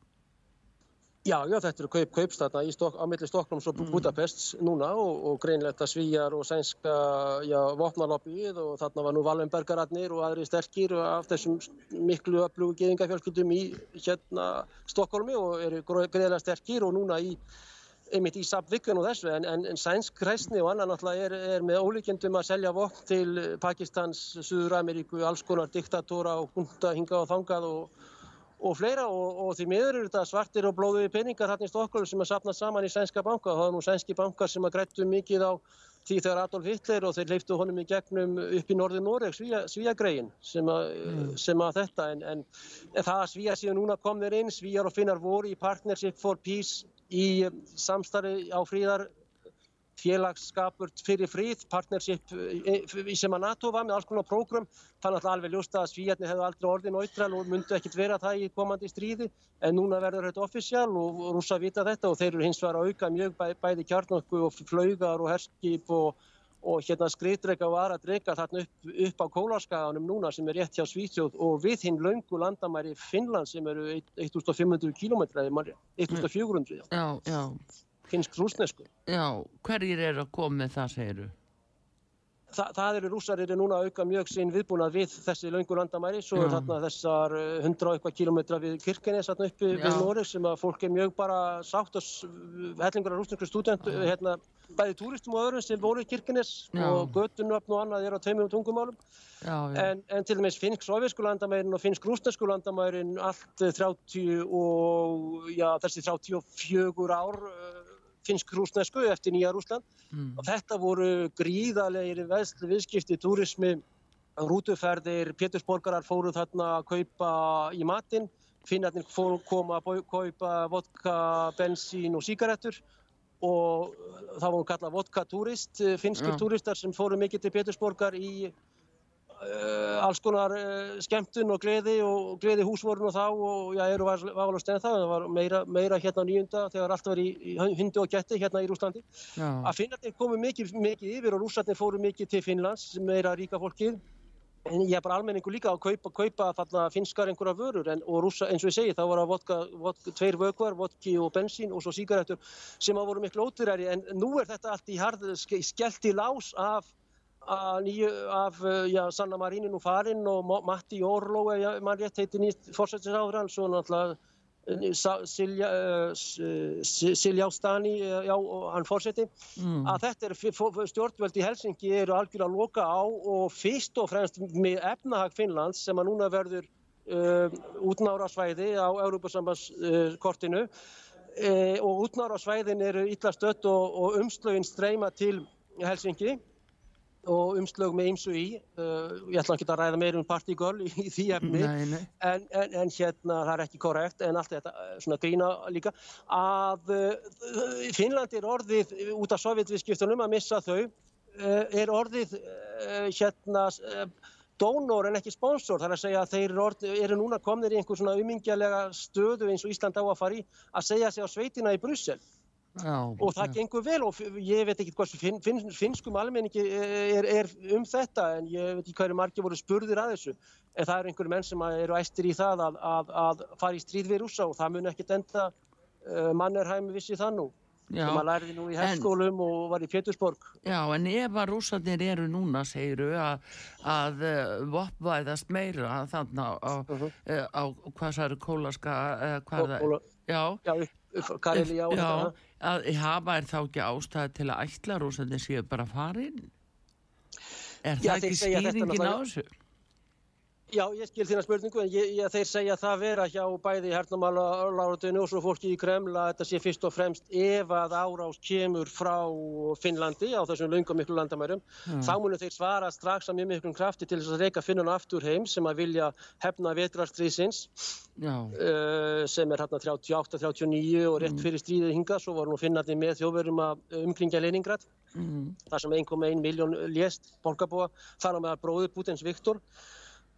Já, já, þetta eru kaup, kaupstata stok, á milli Stokknums og mm. Budapest núna og, og greinlegt að svíjar og sænska vopnarlobbyið og þarna var nú Wallenbergararnir og aðri sterkir af þessum miklu öflugu geðingafjölskyldum í hérna Stokkólmi og eru greiðilega sterkir og núna í einmitt í Sabvikun og þessu en, en, en sænsk hræstni og annan náttúrulega er, er með ólíkjendum að selja vopn til Pakistans, Suður Ameríku, alls konar diktatóra og hunta hingað og þangað og og fleira og, og því miður eru þetta svartir og blóðuði peningar hérna í Stokkólum sem er sapnað saman í sænska banka. Það er nú sænski bankar sem að grættu mikið á því þegar Adolf Hitler og þeir leiftu honum í gegnum upp í norði Noreg, Svíagregin sem, mm. sem að þetta en, en, en það að Svíja síðan núna kom þeir inn, Svíjar og Finnar voru í Partnership for Peace í samstarfi á fríðar félagsskapur fyrir fríð, partnership eh, sem að NATO var með alls konar prógrum. Þannig að alveg ljósta að svíjarnir hefðu aldrei orðið náttúral og myndu ekkert vera það í komandi stríði en núna verður þetta offisjál og rúsa vita þetta og þeir eru hins vegar að auka mjög bæ, bæði kjarnokku og flaugar og herskip og og hérna skriðdrega og aðra drega þarna upp, upp á Kólarskaganum núna sem er rétt hjá Svíþjóð og við hinn laungu landamæri Finnland sem eru 1500 km eða 1400 já, já. finnsk rúsnesku Já, hverjir eru að koma með það segiru? Þa, það eru rússar eru núna að auka mjög sín viðbúnað við þessi laungu landamæri svo er þarna þessar 100 eh, eitthvað kilometra við Kirkenes þarna uppi Já. við Noreg sem að fólk er mjög bara sátt og hellingur af rúsnesku student hérna bæði túristum og öðrum sem voru í Kirkenes já. og göttunöfn og annað er á tveimum tungumálum já, já. En, en til dæmis finnsk-sovjesku landamærin og finnsk-rúsnesku landamærin allt 30 og já þessi 34 ár uh, finnsk-rúsnesku eftir nýja Rúsland mm. og þetta voru gríðalegir veðslu viðskipti, túrismi rútuferðir, pétursborgarar fóru þarna að kaupa í matinn. Finnarnir fóru koma að kaupa vodka, bensín og síkaretur og það voru kallað vodka turist, eh, finskir turistar sem fóru mikið til Petersborgar í alls konar uh, skemmtun og gleði og gleði húsvorun og þá og já, eru válega stenn það, það var meira, meira hérna nýjunda þegar allt var í, í hundi og getti hérna í Rúslandi. Já. Að Finnarnir komu mikið, mikið yfir og rússarnir fóru mikið til Finnlands, meira ríka fólkið en ég er bara almenningu líka að kaupa, kaupa þarna finskar einhverja vörur en, og rúsa, eins og ég segi þá var það vodka, vodka, tveir vögvar, vodki og bensín og svo síkaretur sem að voru miklu ótyræri en nú er þetta allt í hard skellt í lás af nýju, af já, Sanna Marínin og Farin og Matti Orló ef mann rétt heitir nýtt fórsættisáður svo náttúrulega Silja Ástani já, hann fórseti mm. að þetta er stjórnvöld í Helsingi eru algjörlega að loka á og fyrst og fremst með efnahag Finnlands sem að núna verður uh, útnára svæði á Európa-sambandskortinu uh, og útnára svæðin eru illa stött og, og umslögin streyma til Helsingi og umslög með ymsu í. Uh, ég ætla ekki að ræða meir um partygöl í, í því efni. En, en, en hérna það er ekki korrekt en allt þetta uh, svona grína líka. Að uh, Finnland er orðið út af sovjetviðskiptunum að missa þau uh, er orðið uh, hérna uh, dónor en ekki sponsor. Þar að segja að þeir eru, orðið, eru núna komnir í einhver svona umingjalega stöðu eins og Ísland á að fara í að segja sig á sveitina í Brussel Já, og það já. gengur vel og ég veit ekki hvað finn, finn, finnskum almenningi er, er um þetta en ég veit ekki hverju margi voru spurðir að þessu en það eru einhverju menn sem eru æstir í það að, að, að fara í stríð við rúsa og það mun ekkert enda uh, Mannerheim vissi það nú sem að læriði nú í hefskólum og var í Pétursborg Já en ef að rúsarnir eru núna segiru að, að uh, vopvæðast meira þannig á, uh -huh. á, á hvað það eru kólaska hvað það Já, já Kareli Já, að hafa er þá ekki ástæði til að ætla rúsandi séu bara farin er Já, það ekki skýringin á þessu? Já, ég skil þína spurningu en ég, ég, þeir segja það vera hjá bæði hernamálaráðinu og svo fólki í Kremla að þetta sé fyrst og fremst ef að árás kemur frá Finnlandi á þessum laungum miklu landamærum mm. þá munum þeir svara strax að mjög miklum krafti til þess að reyka Finnuna aftur heim sem að vilja hefna vetrarstrísins uh, sem er hérna 38-39 og rétt mm. fyrir stríðið hinga svo voru nú Finnandi með þjóðverum að umkringja Leningrad mm. þar sem 1,1 miljón lést borgarbúa þar á meðal bróður Pútins Viktor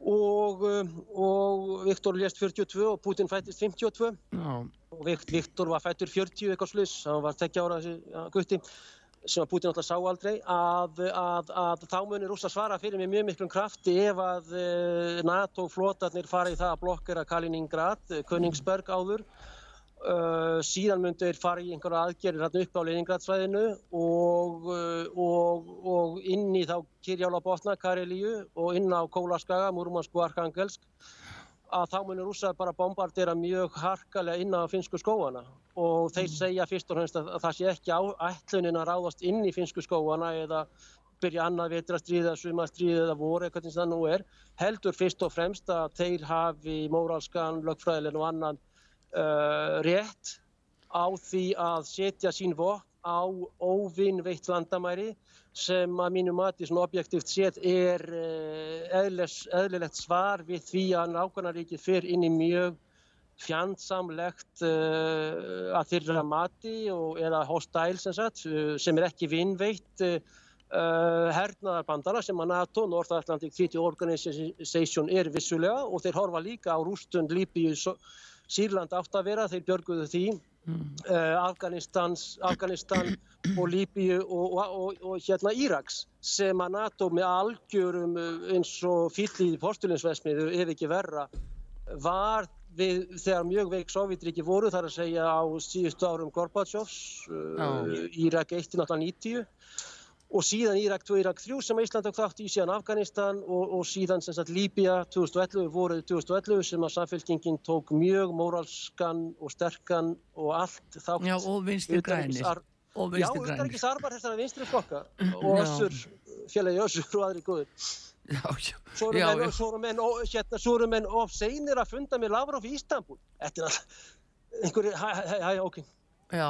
og, um, og Viktor lést 42 og Putin fættist 52 Já. og Viktor var fættur 40 eitthvað sluss, hann var tekja ára þessi ja, gutti sem að Putin alltaf sá aldrei. Að, að, að þá munir rúsa svara fyrir með mjög miklum krafti ef að eh, NATO flotarnir fara í það að blokkera Kaliningrad, Königsberg áður Uh, síðan myndu þeir fara í einhverja aðgerðir hérna upp á Leningradsvæðinu og, uh, og, og inn í þá Kirjálabotna, Karelíu og inn á Kólaskaga, Múrmansk og Arkangelsk að þá munir rússar bara bombardera mjög harkalega inn á finsku skóana og þeir mm. segja fyrst og fremst að, að það sé ekki ætlunin að ráðast inn í finsku skóana eða byrja annað vetrastriðið, sumastriðið eða voru eitthvað sem það nú er heldur fyrst og fremst að þeir hafi móralskan, lögfræðilegn og annan uh, rétt á því að setja sín vokk á óvinnveitt landamæri sem að mínu mati svona objektíft sétt er uh, eðles, eðlilegt svar við því að nákvæmnaríkið fyrir inn í mjög fjandsamlegt uh, að þeirra mati og, eða hostile sem, sagt, sem er ekki vinnveitt uh, hernaðarbandala sem að NATO, North Atlantic Treaty Organization, er vissulega og þeir horfa líka á Rústund, Líbíu, Sýrland átt að vera, þeir björguðu því, mm. uh, Afganistan og Líbíu og, og, og hérna Íraks sem að NATO með algjörum uh, eins og fýllið postulinsvesmiðu ef ekki verra var við þegar mjög veik Sovjetriki voru þar að segja á síðustu árum Gorbatsjófs, uh, Írak 1.90 og síðan Írak 2, Írak 3 sem Ísland tók þátt í, síðan Afganistan og, og síðan sem sagt Líbia 2011, voruð 2011 sem að samfélkingin tók mjög móralskan og sterkan og allt þátt. Já og vinstri grænir. Já, auðvitaðrikis armar þessara vinstri flokka og össur, félagi össur og aðri góður. Svo eru menn, hérna, svo eru menn of seinir að funda með Lavrov í Ístanbul. Þetta er alltaf, einhverju, hæ, hæ, hæ, ok. Já.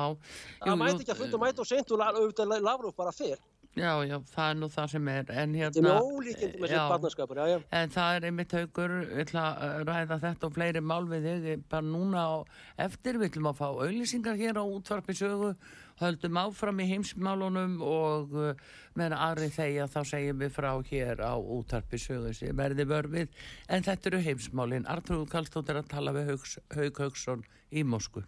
Það mæti ekki að funda mæti og seint og auðvitað Lavrov bara fyrr. Já, já, það er nú það sem er en hérna... Já, já. En það er einmitt haugur, við ætlum að ræða þetta og fleiri mál við þig, bara núna á eftir, við ætlum að fá auðlýsingar hér á útvarpisögu, höldum áfram í heimsmálunum og uh, meðan aðri þegar þá segjum við frá hér á útvarpisögu sem verði vörfið, en þetta eru heimsmálin. Artrúð Kallstóttir að tala við Haug Haugsson í Moskvu.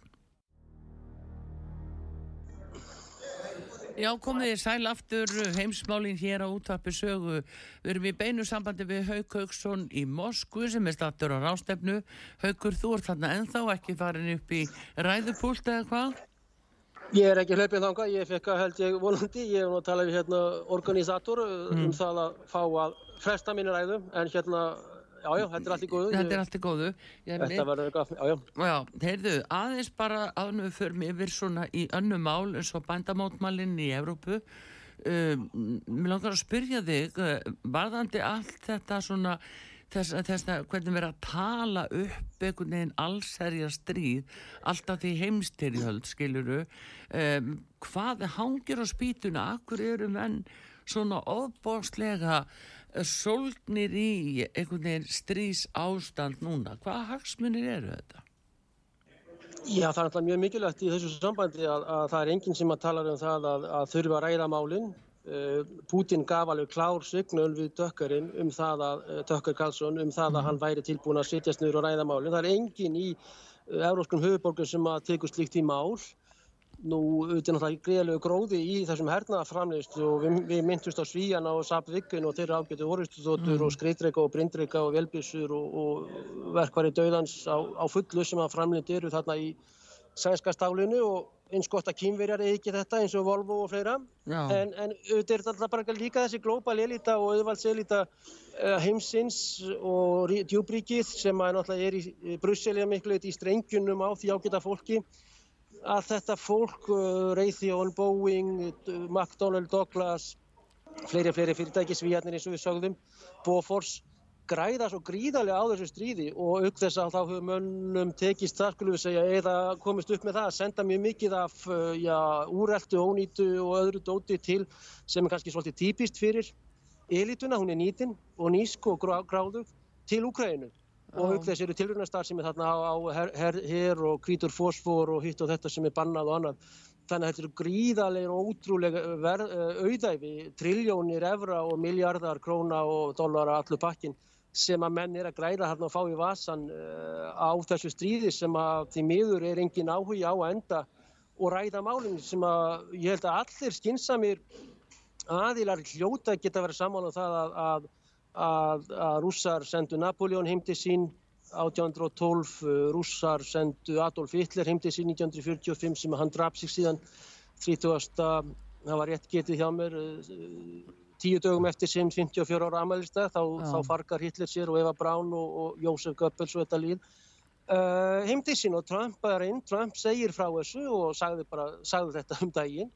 Já, komið þið sæl aftur heimsmálinn hér á útvarpi sögu. Við erum í beinu sambandi við Hauk Hauksson í Moskvu sem er stattur á rástefnu. Haukur, þú ert þarna ennþá ekki farin upp í ræðupúlt eða hvað? Ég er ekki hlaupið þánga, ég fekk að held ég volandi. Ég er nú að tala við hérna organisator mm. um það að fá að fresta mínu ræðum en hérna Já, já, þetta er allt í góðu. Þetta er allt í góðu. Þetta verður eitthvað, já, já. Heyrðu, aðeins bara aðnum við förum yfir svona í önnu mál eins og bandamótmálinn í Evrópu. Um, mér langar að spyrja þig, uh, varðandi allt þetta svona, þess, að hvernig verður að tala upp einhvern veginn allserja stríð, alltaf því heimstyrjöld, skiluru, um, hvað hangir á spýtuna, akkur eru menn svona ofbóstlega sólgnir í einhvern veginn strís ástand núna. Hvaða hagsmunir eru þetta? Já, það er alltaf mjög mikilvægt í þessu sambandi að, að það er enginn sem að tala um það að, að þurfa að ræða málinn. Uh, Putin gaf alveg klár signal við Dökkarinn um það að, Dökkar Karlsson, um það að mhm. hann væri tilbúin að sitjast nýður og ræða málinn. Það er enginn í európskum höfuborgum sem að teku slikt í mál. Nú, auðvitað náttúrulega greiðlegu gróði í þessum hernaðaframleist og við, við myndust á Svíjana og Sapvikin og þeirra ágætu orðustuþóttur mm. og skreitreika og brindreika og velbísur og, og verkvari döðans á, á fullu sem að framleind eru þarna í sænska stálinu og eins gott að kýmverjar eða ekki þetta eins og Volvo og fleira. En, en auðvitað er þetta bara líka þessi glóbal elita og auðvaldselita uh, heimsins og djúbríkið sem að náttúrulega er í Brussel miklu í strengjunum á því ágæta fólki að þetta fólk, uh, Raytheon, Boeing, uh, McDonnell Douglas, fleiri fleiri fyrirtæki, svíjarnir eins og við sögðum, Bofors, græða svo gríðarlega á þessu stríði og auk þess að þá hefur mönnum tekist það, skulum við segja, eða komist upp með það að senda mjög mikið af uh, já, úreltu, ónýtu og öðru dóti til sem er kannski svolítið típist fyrir elituna, hún er nýtin og nísk og gráðug til Úkrænu og auk þess eru tilrunastar sem er þarna á, á her, her, her og kvítur fósfor og hitt og þetta sem er bannað og annað. Þannig að þetta eru gríðarlega og ótrúlega verð, eh, auðæfi, triljónir evra og miljardar króna og dollara allur pakkin sem að menn er að græða hérna og fá í vasan uh, á þessu stríði sem að því miður er engin áhuga á að enda og ræða málinn sem að ég held að allir skinsamir aðilar hljóta geta verið saman á um það að, að að, að rússar sendu Napoleon heimti sín 1812, rússar sendu Adolf Hitler heimti sín 1945 sem hann draf sig síðan 30. það var rétt getið hjá mér tíu dögum eftir sem 54 ára amalista þá, þá fargar Hitler sér og Eva Braun og, og Jósef Goebbels og þetta líð uh, heimti sín og Trump er inn, Trump segir frá þessu og sagði, bara, sagði þetta um daginn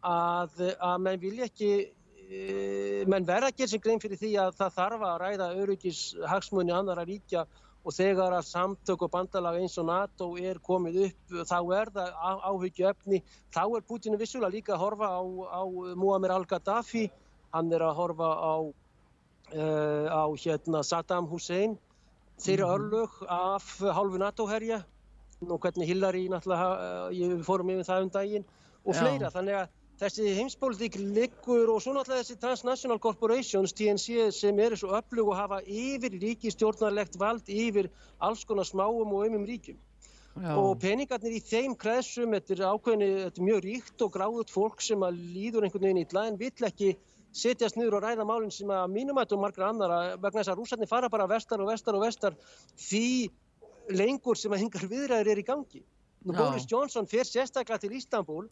að, að menn vilja ekki menn verða að gera sig grein fyrir því að það þarf að ræða öryggis hagsmunni annara ríkja og þegar að samtök og bandalag eins og NATO er komið upp þá er það áhyggju efni þá er Pútinu vissulega líka að horfa á, á Muammar al-Gaddafi. Hann er að horfa á, uh, á hérna Saddam Hussein. Þeirra mm -hmm. örlög af hálfu NATO-herja. Og hvernig Hillary náttúrulega, ég fórum yfir það um daginn og fleira, Já. þannig að þessi heimspólitík liggur og svo náttúrulega þessi Transnational Corporations, TNC, sem eru svo öflug og hafa yfir ríkistjórnarlegt vald yfir alls konar smáum og ömum ríkjum. Já. og peningarnir í þeim kreðsum, þetta er ákveðinni, þetta er mjög ríkt og gráðut fólk sem að líður einhvern veginn ítla en vill ekki setjast niður og ræða málinn sem að mínumættu og margra annara vegna þess að rúsarnir fara bara vestar og vestar og vestar því lengur sem að hingar viðræður er í gangi. Nú Boris Johnson fer sérstaklega til Ístanbul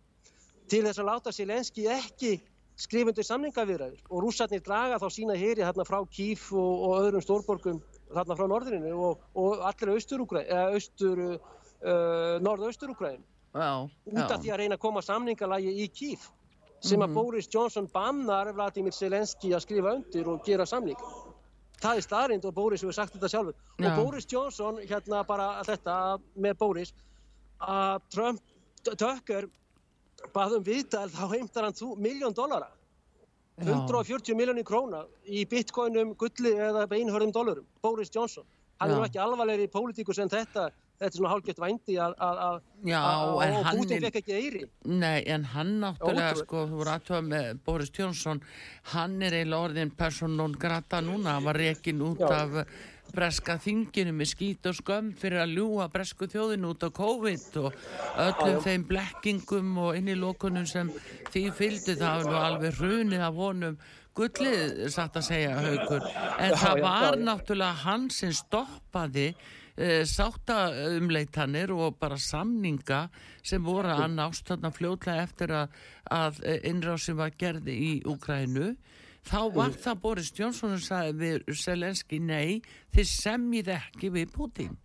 til þess að láta Selenski ekki skrifundu samningaviðræður. Og rúsarnir draga þá sína hér í þarna frá Kíf og, og öðrum stórborgum þarna frá norðrinu og, og allir austur, austur uh, norðaustur-Ukraín út af því að reyna að koma samningalagi í Kíf sem að mm -hmm. Boris Johnson bannar Vladimir Zelenski að skrifa undir og gera samning. Það er starrind og Boris hefur sagt þetta sjálfur. Já. og Boris Johnson, hérna bara þetta með Boris að Trump, Tucker baðum viðtal þá heimtar hann miljón dollara. 140 miljónir króna í bitcoinum, gulli eða einhörðum dólarum Boris Johnson, hann Já. er ekki alvarlegri í pólitíkus en þetta. Þetta er svona hálfgett vændi að Putin fekk ekki eiri Nei, en hann náttúrulega Ótrúið. sko, þú voru aðtöða með Boris Jónsson hann er eiginlega orðin personón grata núna, hann var rekin út Já. af breska þinginu með skít og skömm fyrir að ljúa bresku þjóðinu út á COVID og öllum þeim blekkingum og inn í lókunum sem því fylgdi það alveg hrunið að vonum gullið, satt að segja haugur, en það var náttúrulega hann sem stoppaði e, sáttaumleitanir og bara samninga sem voru að nást þarna fljóðlega eftir að, að innráðsum var gerði í Úkrænu þá var það Boris Jónsson sem sagði við Selenski nei þið semjið ekki við Putin.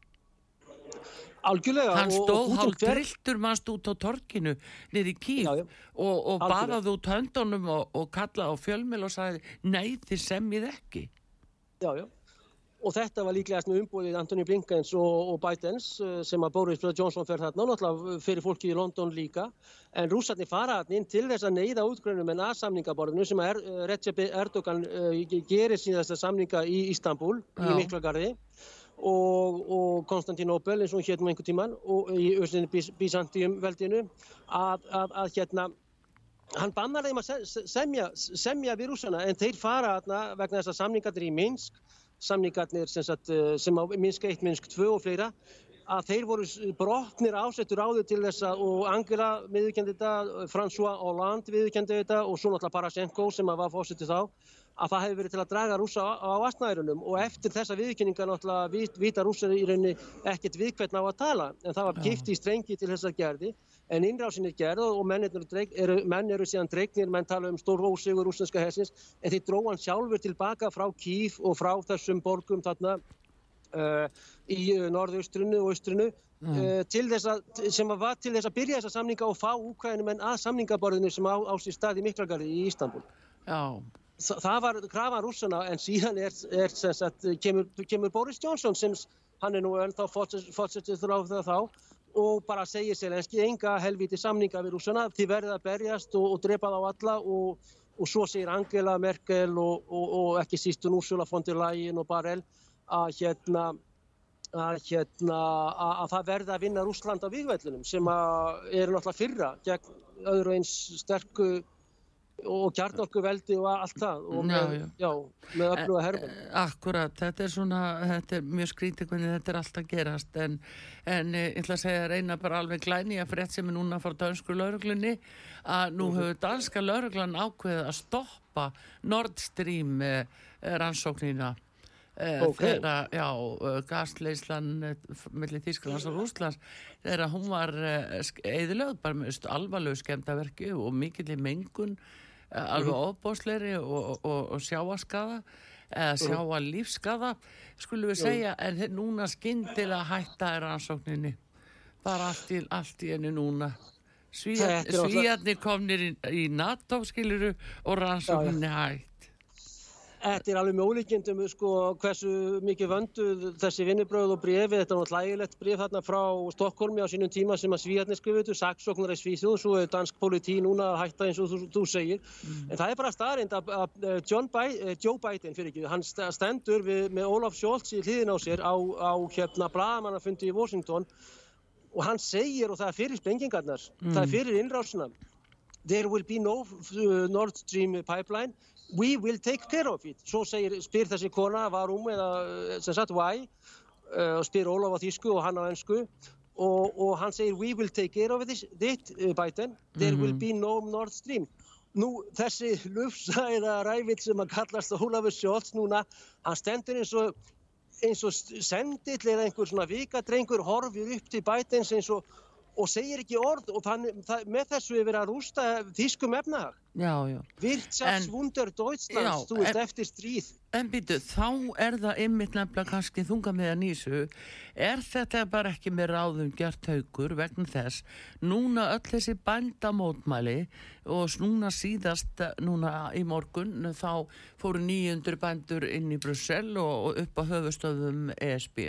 Algjörlega. Hann stóð hálf drilltur mannst út á torkinu niður í kýf og, og baraði út höndunum og, og kallaði á fjölmil og sagði nei þið semjið ekki. Já, já og þetta var líklegast með umbúðið Antoni Blinkens og, og Bidens eh, sem að Boris Johnson fer þarna og náttúrulega fyrir fólki í London líka. En rúsarnir fara þarna inn til þess að neyða útgrunum en að samningaborðinu sem er, eh, Recep Erdogan uh, gerir síðan þessa samninga í Istanbul Já. í Miklagarði. Og, og Konstantinopel eins og hérna einhver tíman og í össinni Byzantium veldinu að, að, að hérna hann bannar þeim að semja, semja við rúsana en þeir fara þarna vegna þess að samningarnir í Minsk samningarnir sem, sagt, eh, sem á Minsk 1, Minsk 2 og fleira að þeir voru brotnir ásettur áður til þess að og Angela viðkendi þetta, François Hollande viðkendi þetta og svo náttúrulega Parasenko sem var fórsettur þá að það hefði verið til að draga rúsa á, á vastnæðurunum og eftir þessa viðkynninga náttúrulega vit, vita rúsar í rauninni ekkert við hvern á að tala en það var gift í strengi til þess að gerði en innrásin er gerð og menn eru, menn eru síðan dregnir, menn tala um stór ósigur rúsneska hessins, en þeir dróðan sjálfur tilbaka frá Kíf og frá þessum borgum þarna uh, í uh, norðaustrinu og austrinu mm. uh, til þess að, sem var til þess að byrja þessa samninga og fá úkvæðinum en að samningaborðinu sem á, á sér stað í Miklagarði í Ístanbul. Já. Þa, það var krafan rússana en síðan er, er sagt, kemur, kemur Boris Johnson sem hann er nú ennþá fórsettur þrá það þá og bara segir Selenski enga helviti samninga við rúsana, þið verðið að berjast og, og drepa þá alla og, og svo segir Angela Merkel og, og ekki sístun Úrsula von der Leyen og Barell að hérna að, hérna, að, að það verði að vinna Rúsland á vikvellunum sem eru náttúrulega fyrra gegn öðru eins sterku og kjarnorkuveldi og allt það og með, já, já. Já, með öllu að herfa eh, Akkurat, þetta er svona þetta er mjög skrítið hvernig þetta er alltaf gerast en, en eh, ég ætla að segja reyna bara alveg glæni að frétt sem er núna frá dansku lauruglunni að nú -hmm. hefur danska lauruglan ákveðið að stoppa Nord Stream eh, rannsóknina okay. þegar, já, gasleislan mellir Þísklands og Rúslands þegar hún var eðilög bara með alvarlegu skemdaverki og mikill í mengun alveg ofbósleiri og, og, og sjáaskaða eða sjáa lífskaða skulum við segja en núna skindilega hætta er ansókninni bara allt í, allt í enni núna. Svíjarnir komnir í, í NATO skiluru og rannsókninni hætt Þetta er alveg með ólíkjendum sko, hversu mikið vönduð þessi vinnubröð og brefi, þetta er náttúrulega hlægilegt bref þarna frá Stokkólmi á sínum tíma sem að svíjarnir skrifuðu, saksóknar í Svíþjóð, svo er dansk politi núna að hætta eins og þú, þú segir. Mm. En það er bara staðrind að, að eh, Joe Biden, fyrir ekki, hann stendur við, með Olaf Scholz í hliðin á sér á, á hérna bladamannafundi í Washington og hann segir, og það er fyrir sprengingarnar, mm. það er fyrir innrásuna, there will be no uh, Nord Stream pipeline we will take care of it svo segir, spyr þessi kona varum eða sem sagt why uh, spyr Ólaf á þýsku og hann á ennsku og, og hann segir we will take care of this, this uh, Biden there mm -hmm. will mhm. be no Nord Stream nú þessi lufsa eða rævill sem að kallast Ólafur Sjólds núna hann stendur eins og eins og sendill eða einhver svona vikadrengur horfið upp til Bidens eins og og segir ekki orð og þannig, það, með þessu er verið að rústa þýskum efnahag. Wirtschaftswunder Deutschlands, þú veist, eftir stríð. En býtu, þá er það ymmit nefnilega kannski þunga með að nýsu. Er þetta bara ekki með ráðum gert haugur vegna þess? Núna öll þessi bændamótmæli og núna síðast, núna í morgun, þá fóru 900 bændur inn í Brussel og upp á höfustöðum ESB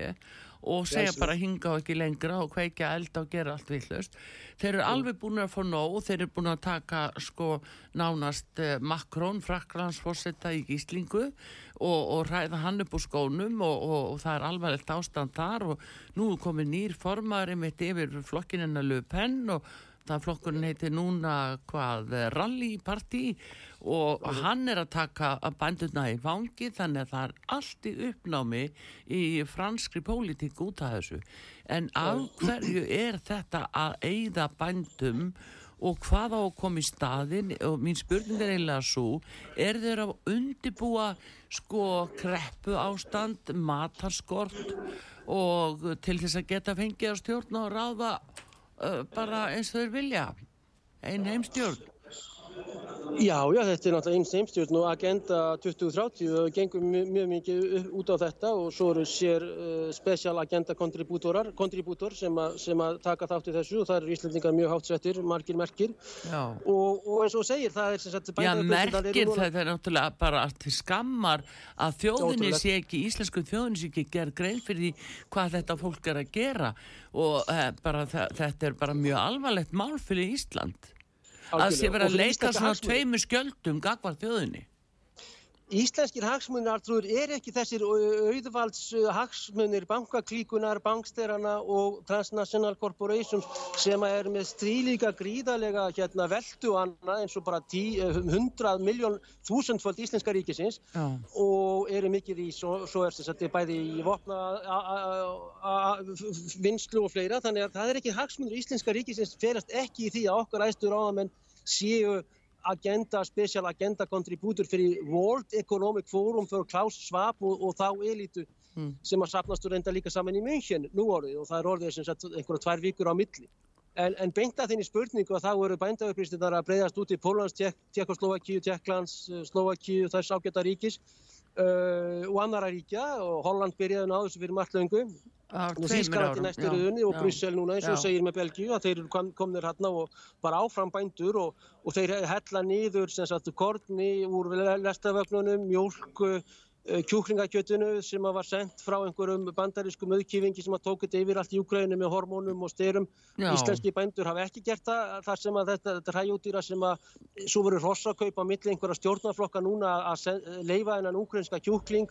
og segja Jæsum. bara hinga og ekki lengra og kveikja eld og gera allt villust þeir eru alveg búin að fá nóg þeir eru búin að taka sko nánast eh, Makrón, Fraklandsforsetta í gíslingu og, og ræða hann upp úr skónum og, og, og það er alvarlegt ástand þar og nú komið nýr formari mitt yfir flokkinina Löpen og það flokkurinn heitir núna hvað Rallyparti og hann er að taka bænduna í vangi þannig að það er allt í uppnámi í franskri pólitík út af þessu. En af hverju er þetta að eigða bændum og hvað á að koma í staðin og mín spurning er eiginlega svo er þeir að undibúa sko kreppu ástand matarskort og til þess að geta fengið að stjórna og ráða bara eins og þeir vilja. Einn heimstjórn Já, já, þetta er náttúrulega eins heimstjórn og Agenda 2030 og gengur mjög, mjög mikið út á þetta og svo eru sér uh, special agenda kontribútorar sem, sem að taka þátt í þessu og það eru íslendingar mjög hátsettir, margir merkir. Og, og eins og segir það er sem sagt Já, merkir það er náttúrulega bara allt skammar að þjóðinni sé ekki, íslensku þjóðinni sé ekki gerð grein fyrir því hvað þetta fólk er að gera. Og uh, bara, þetta er bara mjög alvarlegt mál fyrir Ísland að sé vera að leika svona tveimu skjöldum gagvar þjóðinni Íslenskir hagsmunir Artrúður er ekki þessir auðvalds hagsmunir bankaklíkunar, banksterana og transnational corporations sem er með strílíka gríðalega hérna, veldu annað eins og bara 100 miljón þúsundfald íslenska ríkisins Já. og eru mikið í, svo, svo er þetta bæði í vopna vinslu og fleira þannig að það er ekki hagsmunir íslenska ríkisins ferast ekki í því að okkar æstur áðamenn séu agenda, special agenda kontribútur fyrir World Economic Forum fyrir Klaus Schwab og, og þá elitu mm. sem að sapnast og reynda líka saman í München nú orðið og það er orðið sem sagt einhverja tvær vikur á milli. En, en beinta þinn í spurningu að þá eru bændaupplýstinnar að breyðast út í Pólans, Tjekkoslovakíu, Tjekklands, Slovakíu, þess ágæta ríkis uh, og annara ríkja og Holland byrjaði náðu þessu fyrir margt löngu Þískalandi næstur í unni og Bryssel núna eins og segir með Belgíu að þeir kom, komnir hérna og bara áfram bændur og, og þeir hella nýður sem sagt korni úr lestafögnunum, mjölk, eh, kjúklingakjötunu sem var sendt frá einhverjum bandarískum auðkífingi sem að tók þetta yfir allt í Ukraínu með hormónum og styrum. Íslenski bændur hafa ekki gert það þar sem að þetta, þetta ræjútýra sem að svo voru rossakaup á milli einhverja stjórnarflokka núna að leifa einan ukrainska kjúkling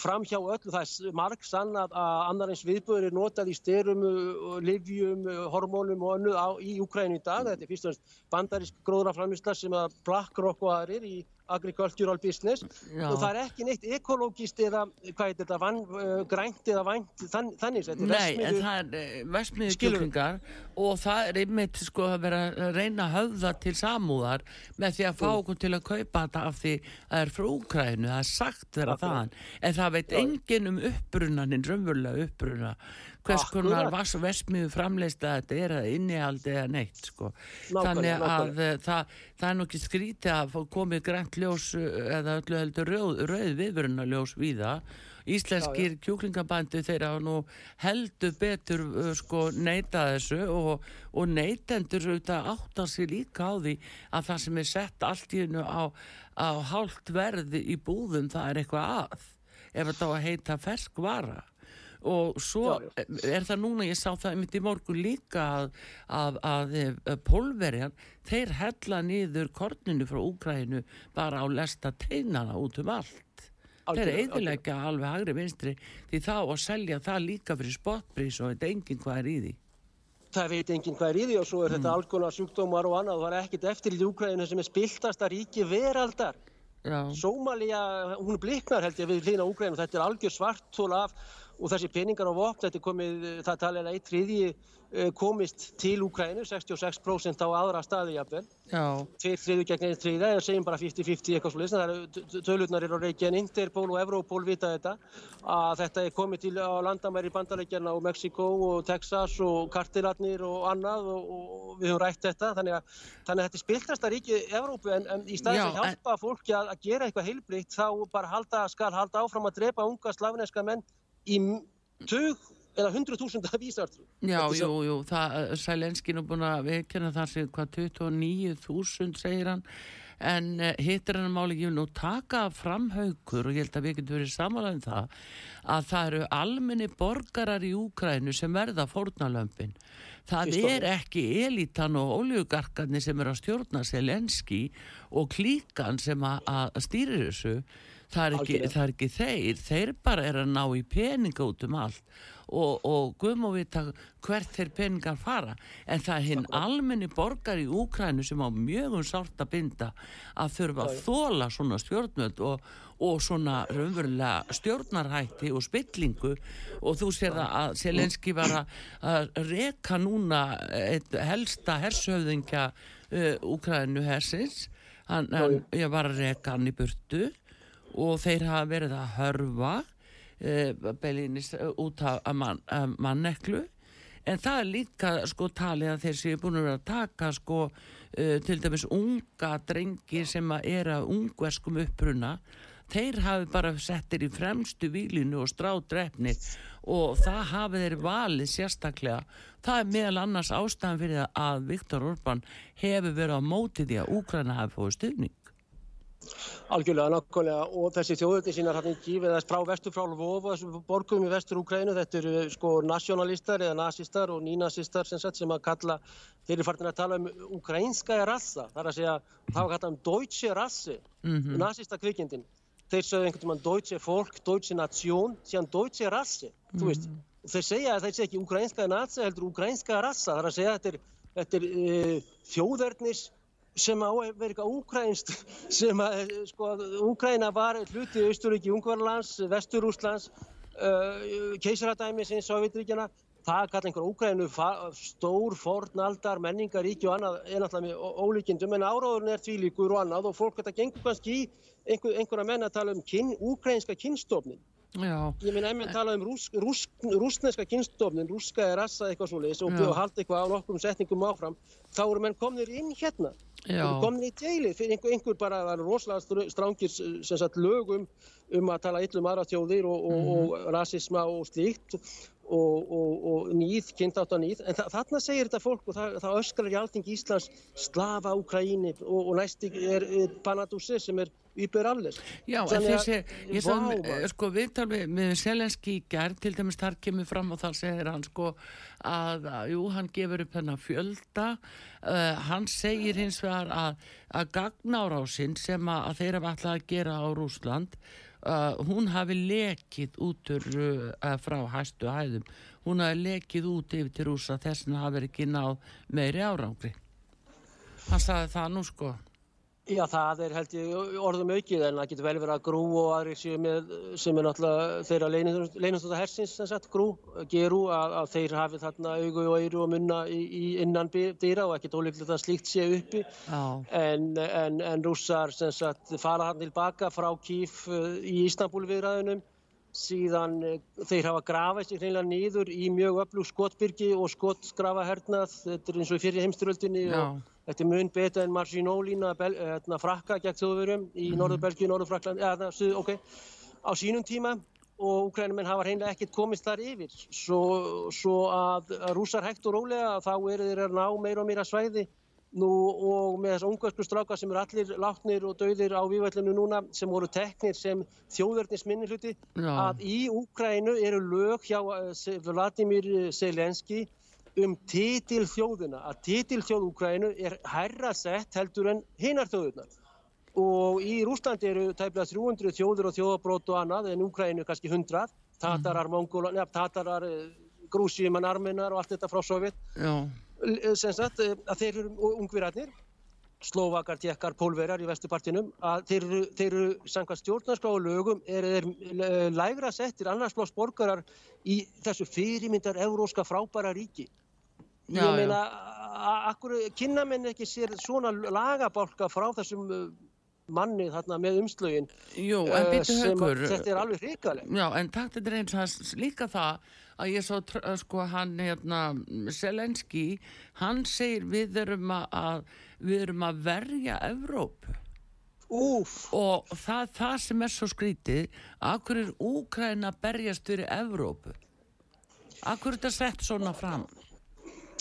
fram hjá öllu. Það marg sann að annar eins viðböður er notað í styrum, eh, livjum, eh, hormónum og önnu á, í Ukrænu í dag. Þetta er fyrst og næst bandarísk gróðraframisla sem að BlackRock og aðrir í agricultural business. Já. og það er ekki neitt ekologist eða hvað er þetta, van, uh, grænt eða vænt þann, þannig þetta er Nei, en það er uh, vestmiðu kjöklingar og það er einmitt sko að vera að reyna að höfða til samúðar með því að fá mm. okkur til að kaupa þetta af því að það er frá Úkrænu, það er sagt vera það en það veit engin um uppbrunaninn, raunverulega uppbruna hvers konar vestmiðu framleista þetta er að innihaldi eða neitt sko. þannig að nákvæmlega. Það, það er nokkið skrítið að komið grænt ljós eða öllu heldur rauð, rauð viðvöruna ljós við það íslenskir kjúklingabændu þeir hafa nú heldur betur uh, sko neyta þessu og, og neytendur auðvitað áttar sér líka á því að það sem er sett allt í hennu á, á hálft verði í búðum það er eitthvað að ef þetta á að heita ferskvara og svo Já, er það núna, ég sá það mitt í morgun líka að, að, að, að pólverjan, þeir hella niður korninu frá Úgrænu bara á lesta teinana út um allt. Þeir Algjörlega, eidilegja alveg hagri vinstri því þá að selja það líka fyrir spotprís og þetta enginn hvað er í því. Það veit enginn hvað er í því og svo er þetta algona sjúkdómar og annað. Og það er ekkert eftir í Úkræðinu sem er spiltasta ríki veraldar. Já, Sómalía, hún bliknar held ég við hlýna Úkræðinu, þetta er algjör svartól af og þessi peningar og vopn, þetta er komið, það talir að eitt þriðji eh, komist til Úkræðinu, 66% á aðra staði jafnvel. Tveir þriðu gegn einn þriða, eða segjum bara 50-50 eitthvað leysna, það eru tölurnar eru á reiki en Interpol og Europol vita þetta að þetta er komið til á landamæri bandarækjarna og Mexiko og Texas og kartilarnir og annað og, og við höfum rætt þetta. Þannig að, þannig að þetta er spiltasta ríki Evrópu en, en í staðis að hjálpa fólki að, að gera eitthvað heilbrikt þá bara halda, skal halda áfram að drepa unga slavneska menn í tug eða hundru þúsunda vísartrú. já, Þetta er jú, jú það, Sælenskinn er búin að viðkynna það sem hvað 29.000 segir hann. En uh, hittir hann máli ekki? Nú taka fram haukur og ég held að við getum verið samanlega um það að það eru almenni borgarar í Úkrænu sem verða fórnalömpin það og er ekki elitan og oljugarkarnir sem er að stjórna Selenski og klíkan sem að stýrir þessu það er, ekki, það er ekki þeir þeir bara er að ná í peninga út um allt. Og, og guðm og vita hvert þeir peningar fara. En það er hinn almenni borgar í Úkrænu sem á mjög um sárt að binda að þurfa að þóla svona stjórnvöld og, og svona raunverulega stjórnarhætti og spillingu. Og þú sér að Selenski var að, reka núna helsta hersöfðingja uh, Úkrænu hersins. Hann, hann, ég var að reka hann í burtu og þeir hafa verið að hörfa uh, Bellinis uh, út af mann, manneklu. En það er líka sko talið að þeir séu búin að vera að taka sko uh, til dæmis unga drengi sem að er að ungverskum uppruna. Þeir hafi bara settir í fremstu výlinu og strádrefni og það hafi þeir valið sérstaklega. Það er meðal annars ástæðan fyrir að Viktor Orban hefur verið á móti því að Úkraina hafi fóið stuðning Algjörlega, nákvæmlega. Og þessi þjóðöldin sínar hann við þess frá vestur frá Lvov og þessum borgum í vestur Úkrænu þetta eru sko nationalistar eða nazistar og nínazistar sem sem að kalla þeir eru farin að tala um ukrainska rassa. Þar að segja, það var kallað um deutsche rasse, Mhm. nazista kvikindin. Þeir sögðu einhvern veginn deutsche folk, deutsche nation síðan deutsche rasse, þú veist og þeir segja að þeir segja ekki ukrainska nazi heldur ukrainska rassa, þar að segja að þetta er, þetta er uh, þjóðverðnis sem á að vera eitthvað úkrænst sem að, eh, sko, Úkræna var hluti Austuríki, Ungvarlands, Vesturúslands uh, keisaradæmisins, Sovjetríkjana það kalla einhver Úkrænu stór, fornaldar, menningaríki og annað er náttúrulega með ólíkindum. En áráðurinn er tvílíkur og annað og fólk þetta gengur kannski í einhver, einhverja menn að tala um kyn, úkrænska kynstofnin Já, Ég meina, ef menn tala um rús, rús, rúsneska kynstofnin, rúska er rassa eitthvað svoleiðis og, og halda eitthvað á nokkrum setningum áfram, þá eru menn komnir inn hérna. komnir í deilið fyrir einhver, einhver bara, rosalega str- strángir sagt lögum um að tala illum aðra þjóðir og, og, Mhm. og rasisma og slíkt og, og, og nýð, kynnt átt að nýð. En þa þarna segir þetta fólk og það, það öskrar í alþingi Íslands slafa Úkraíni og, og næsti er, Panadúsi sem er yfir allir. Já, en þessi, ég sagði, maður. sko, viðtal með, með Selenski í gerð, til dæmis þar kemur fram og þar segir hann, sko, að, að jú, hann gefur upp hennar fjölda, uh, hann segir hins vegar að, að gagnárásinn sem að, að þeir hafa alltaf að gera á Rúsland, uh, hún hafi lekið út úr, uh, frá hæstu hæðum, hún hafi lekið út yfir til Rúsa, þess vegna hafi ekki náð meiri árangri. Hann sagði það nú, sko. Já, það er held ég orðum aukið en það getur vel verið að grú og aðri séu með, sem er náttúrulega þeirra leinastóta hersins, sem sagt, grú, gerú, að, að þeir hafi þarna augu og eyru og munna í, í innan dyra og ekkert ólíklegt að slíkt sé uppi. Já, En, en, en rússar sem sagt fara hann tilbaka frá Kíf uh, í Ístanbúl viðræðunum síðan uh, þeir hafa grafað sér hreinlega niður í mjög öflug skotbyrgi og skotgrafa hernað þetta er eins og í fyrir heimstyröldinni Já. og þetta er mun betur en Marcinólína hérna, frakka gegn þjóðverjum í mm. Norður Belgíu, Norður Frakland ja, það, ok, á sínum tíma og úkrænumenn hafa reynilega ekkert komist þar yfir. Svo, svo að, rússar hægt og rólega þá eru þeir að ná meira og meira svæði nú og með þess ungarsku stráka sem eru allir látnir og dauðir á vývællinu núna sem voru teknir sem þjóðverðnis minnihluti að í Úkrænu eru lög hjá uh, Vladimir Selenski um titil þjóðuna að titil þjóð Úkrænu er herra sett heldur en hinnar þjóðunar og í Rúslandi eru tæmlega 300 þjóður og þjóðabrót og annað en Úkrænu kannski 100 Tatarar, Mongóla, nefn Tatarar eh, Grúsíman, Armenar og allt þetta frá Sovjet sagt eh, að þeir eru ungvirarnir Slovakar, Tjekkar, Pólverjar í vestupartinum að þeir eru, þeir eru samkvæmt stjórnarskrá og lögum er þeir lægra settir annarsblás borgarar í þessu fyrirmyndar euróska frábæra ríki ég já, meina, akkur kynna menn ekki sér svona lagabálka frá þessum manni þarna með umslögin Jú, en uh, högur Þetta er alveg hrikaleg. Já, en takt þetta er eins og líka það að ég svo, sko, hann hérna, Selenski, hann segir við erum að við erum að verja Evróp Úf og það, það sem er svo skrítið Akkur er Úkræna berjast fyrir Evróp Akkur er þetta sett svona fram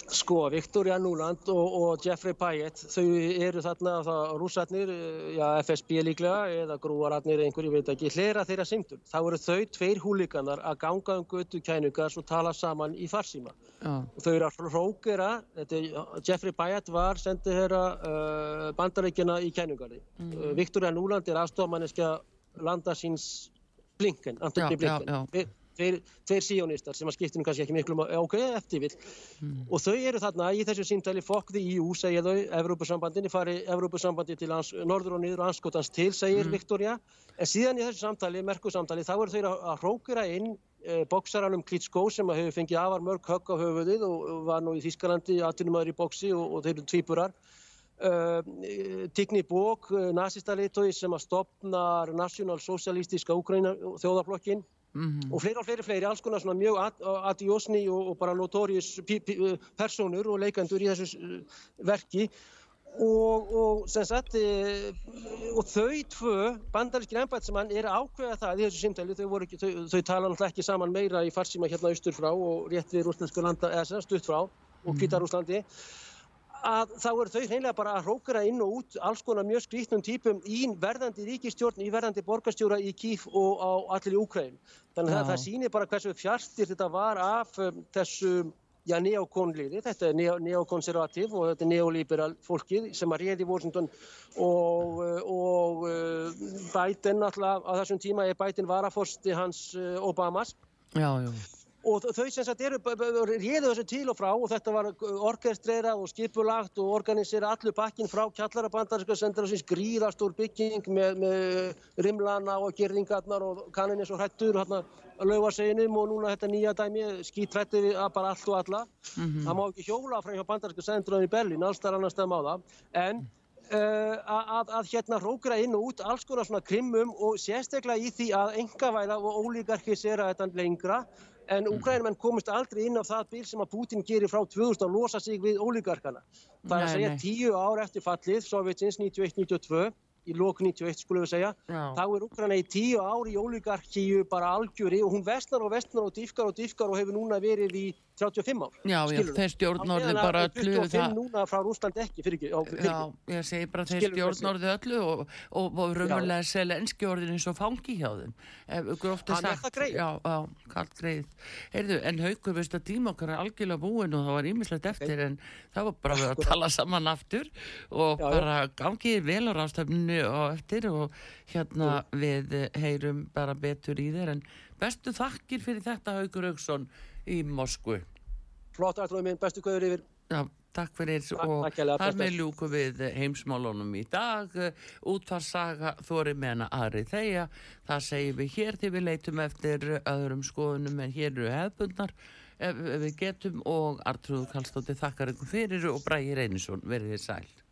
Sko, Victoria Nuland og, og Jeffrey Pyatt, þau eru þarna það rúsarnir, já, FSB líklega eða grúararnir einhverju, ég veit ekki, hlera þeirra syngtur. Þá eru þau tveir húlíkanar að ganga um götu kænugars og tala saman í farsíma. Já. Þau eru að hrókera, Jeffrey Pyatt var sendið þeirra uh, bandaríkjana í kænugarði. Mm. Uh, Victoria Nuland er aðstofmanniska landa síns Blinken, Antoni Blinken tveir, tveir síjónistar sem að skiptinu kannski ekki miklu ok, eftir vil mm. og þau eru þarna í þessu símtæli fokk því EU segja þau, Evrópusambandin fari Evrópusambandi til hans, norður og niður og anskotans til, segir mm. Viktoria en síðan í þessu samtali, merkusamtali, þá eru þau að, hrókera inn eh, bóksaranum Klitschko sem hefur fengið afar mörg högg á höfuðið og, var nú í Þískalandi aðtunumöður í bóksi og, og þeir eru tvíburar Uh, Tigni Bók, uh, nazistalitói sem að stopnar Nationalsocialistíska Úgræna þjóðaflokkin Mm -hmm. og fleiri og fleiri fleiri, alls konar svona mjög adjósni og, og bara notórius personur og leikandur í þessu uh, verki. Og, og sem sagt e, og þau tvö bandarískir ennbætsmann er ákveða það í þessu símtæli, þau, ekki, þau, þau tala náttúrulega ekki saman meira í farsíma hérna austur frá og rétt við rúslandsku landa, eða stutt frá og Kvítarúslandi mm -hmm að þá eru þau hreinlega bara að hrókara inn og út alls konar mjög skrítnum típum í verðandi ríkistjórn, í verðandi borgarstjóra í Kíf og á allir í Úkræn. Þannig að það sýnir bara hversu fjarstir þetta var af um, þessu já, neokonliði, þetta er neo, neokonservativ og þetta er neoliberal fólkið sem að réði Washington og, og uh, Biden alltaf á þessum tíma er Biden varaforsti hans uh, Obamas. Já, já og þau sem sagt eru réðu þessu til og frá og þetta var orkestrerað og skipulagt og organiserað allur bakkin frá kjallarabandar sendur þessi gríðastór bygging með, með rimlana og gerðingarnar og kanninins og hrættur hérna að lauga seginum og núna þetta nýja dæmi skítrætti við bara allt og alla. Mm -hmm. það má ekki hjóla frá bandarsku senduröðin í Berlín, allstar annar stafn á það. En Uh, að, að hérna rókra inn og út alls konar svona krimmum og sérstaklega í því að engavæða og ólíkarkisera þetta lengra en Úkrænumenn komist aldrei inn á það bíl sem að Putin gerir frá 2000 að losa sig við ólíkarkana. Það er að segja tíu ár eftir fallið, Sovjetins 91-92 í lók 91 skulum við segja Já. þá er Ukraina í tíu ári í ólíkarkíu bara algjöri og hún vestnar og vestnar og dýfkar og dýfkar og hefur núna verið í 35 ár. Já, já, þeir stjórnorði bara öllu. 25 núna frá Rúsland ekki, fyrir ekki. Á, fyrir já, ég segi bara þeir stjórnorði öllu og, og, og raunverulega selenski orðin eins og fangi hjá þeim. Hann er það greið. Já, já, kallt greið. Heyrðu, en haugur, veist að tíma okkar er algjörlega búin og það var ímislegt eftir en það var bara að tala saman aftur og já, bara gangið vel á rástafninu og eftir og hérna við heyrum bara betur í þeir en bestu þakkir fyrir þetta haugur Haugsson í Moskvu. Flott aðtrúið minn, bestu guður yfir. Já, takk fyrir Takk, og þar með ljúku við heimsmálunum í dag. Útfarsaga þóri menna aðri þeia það segjum við hér til við leitum eftir öðrum skoðunum en hér eru hefbundnar ef við getum. Og Artrúð Kallstótti þakkar ykkur fyrir og Bræði Reynisson verið þér sæl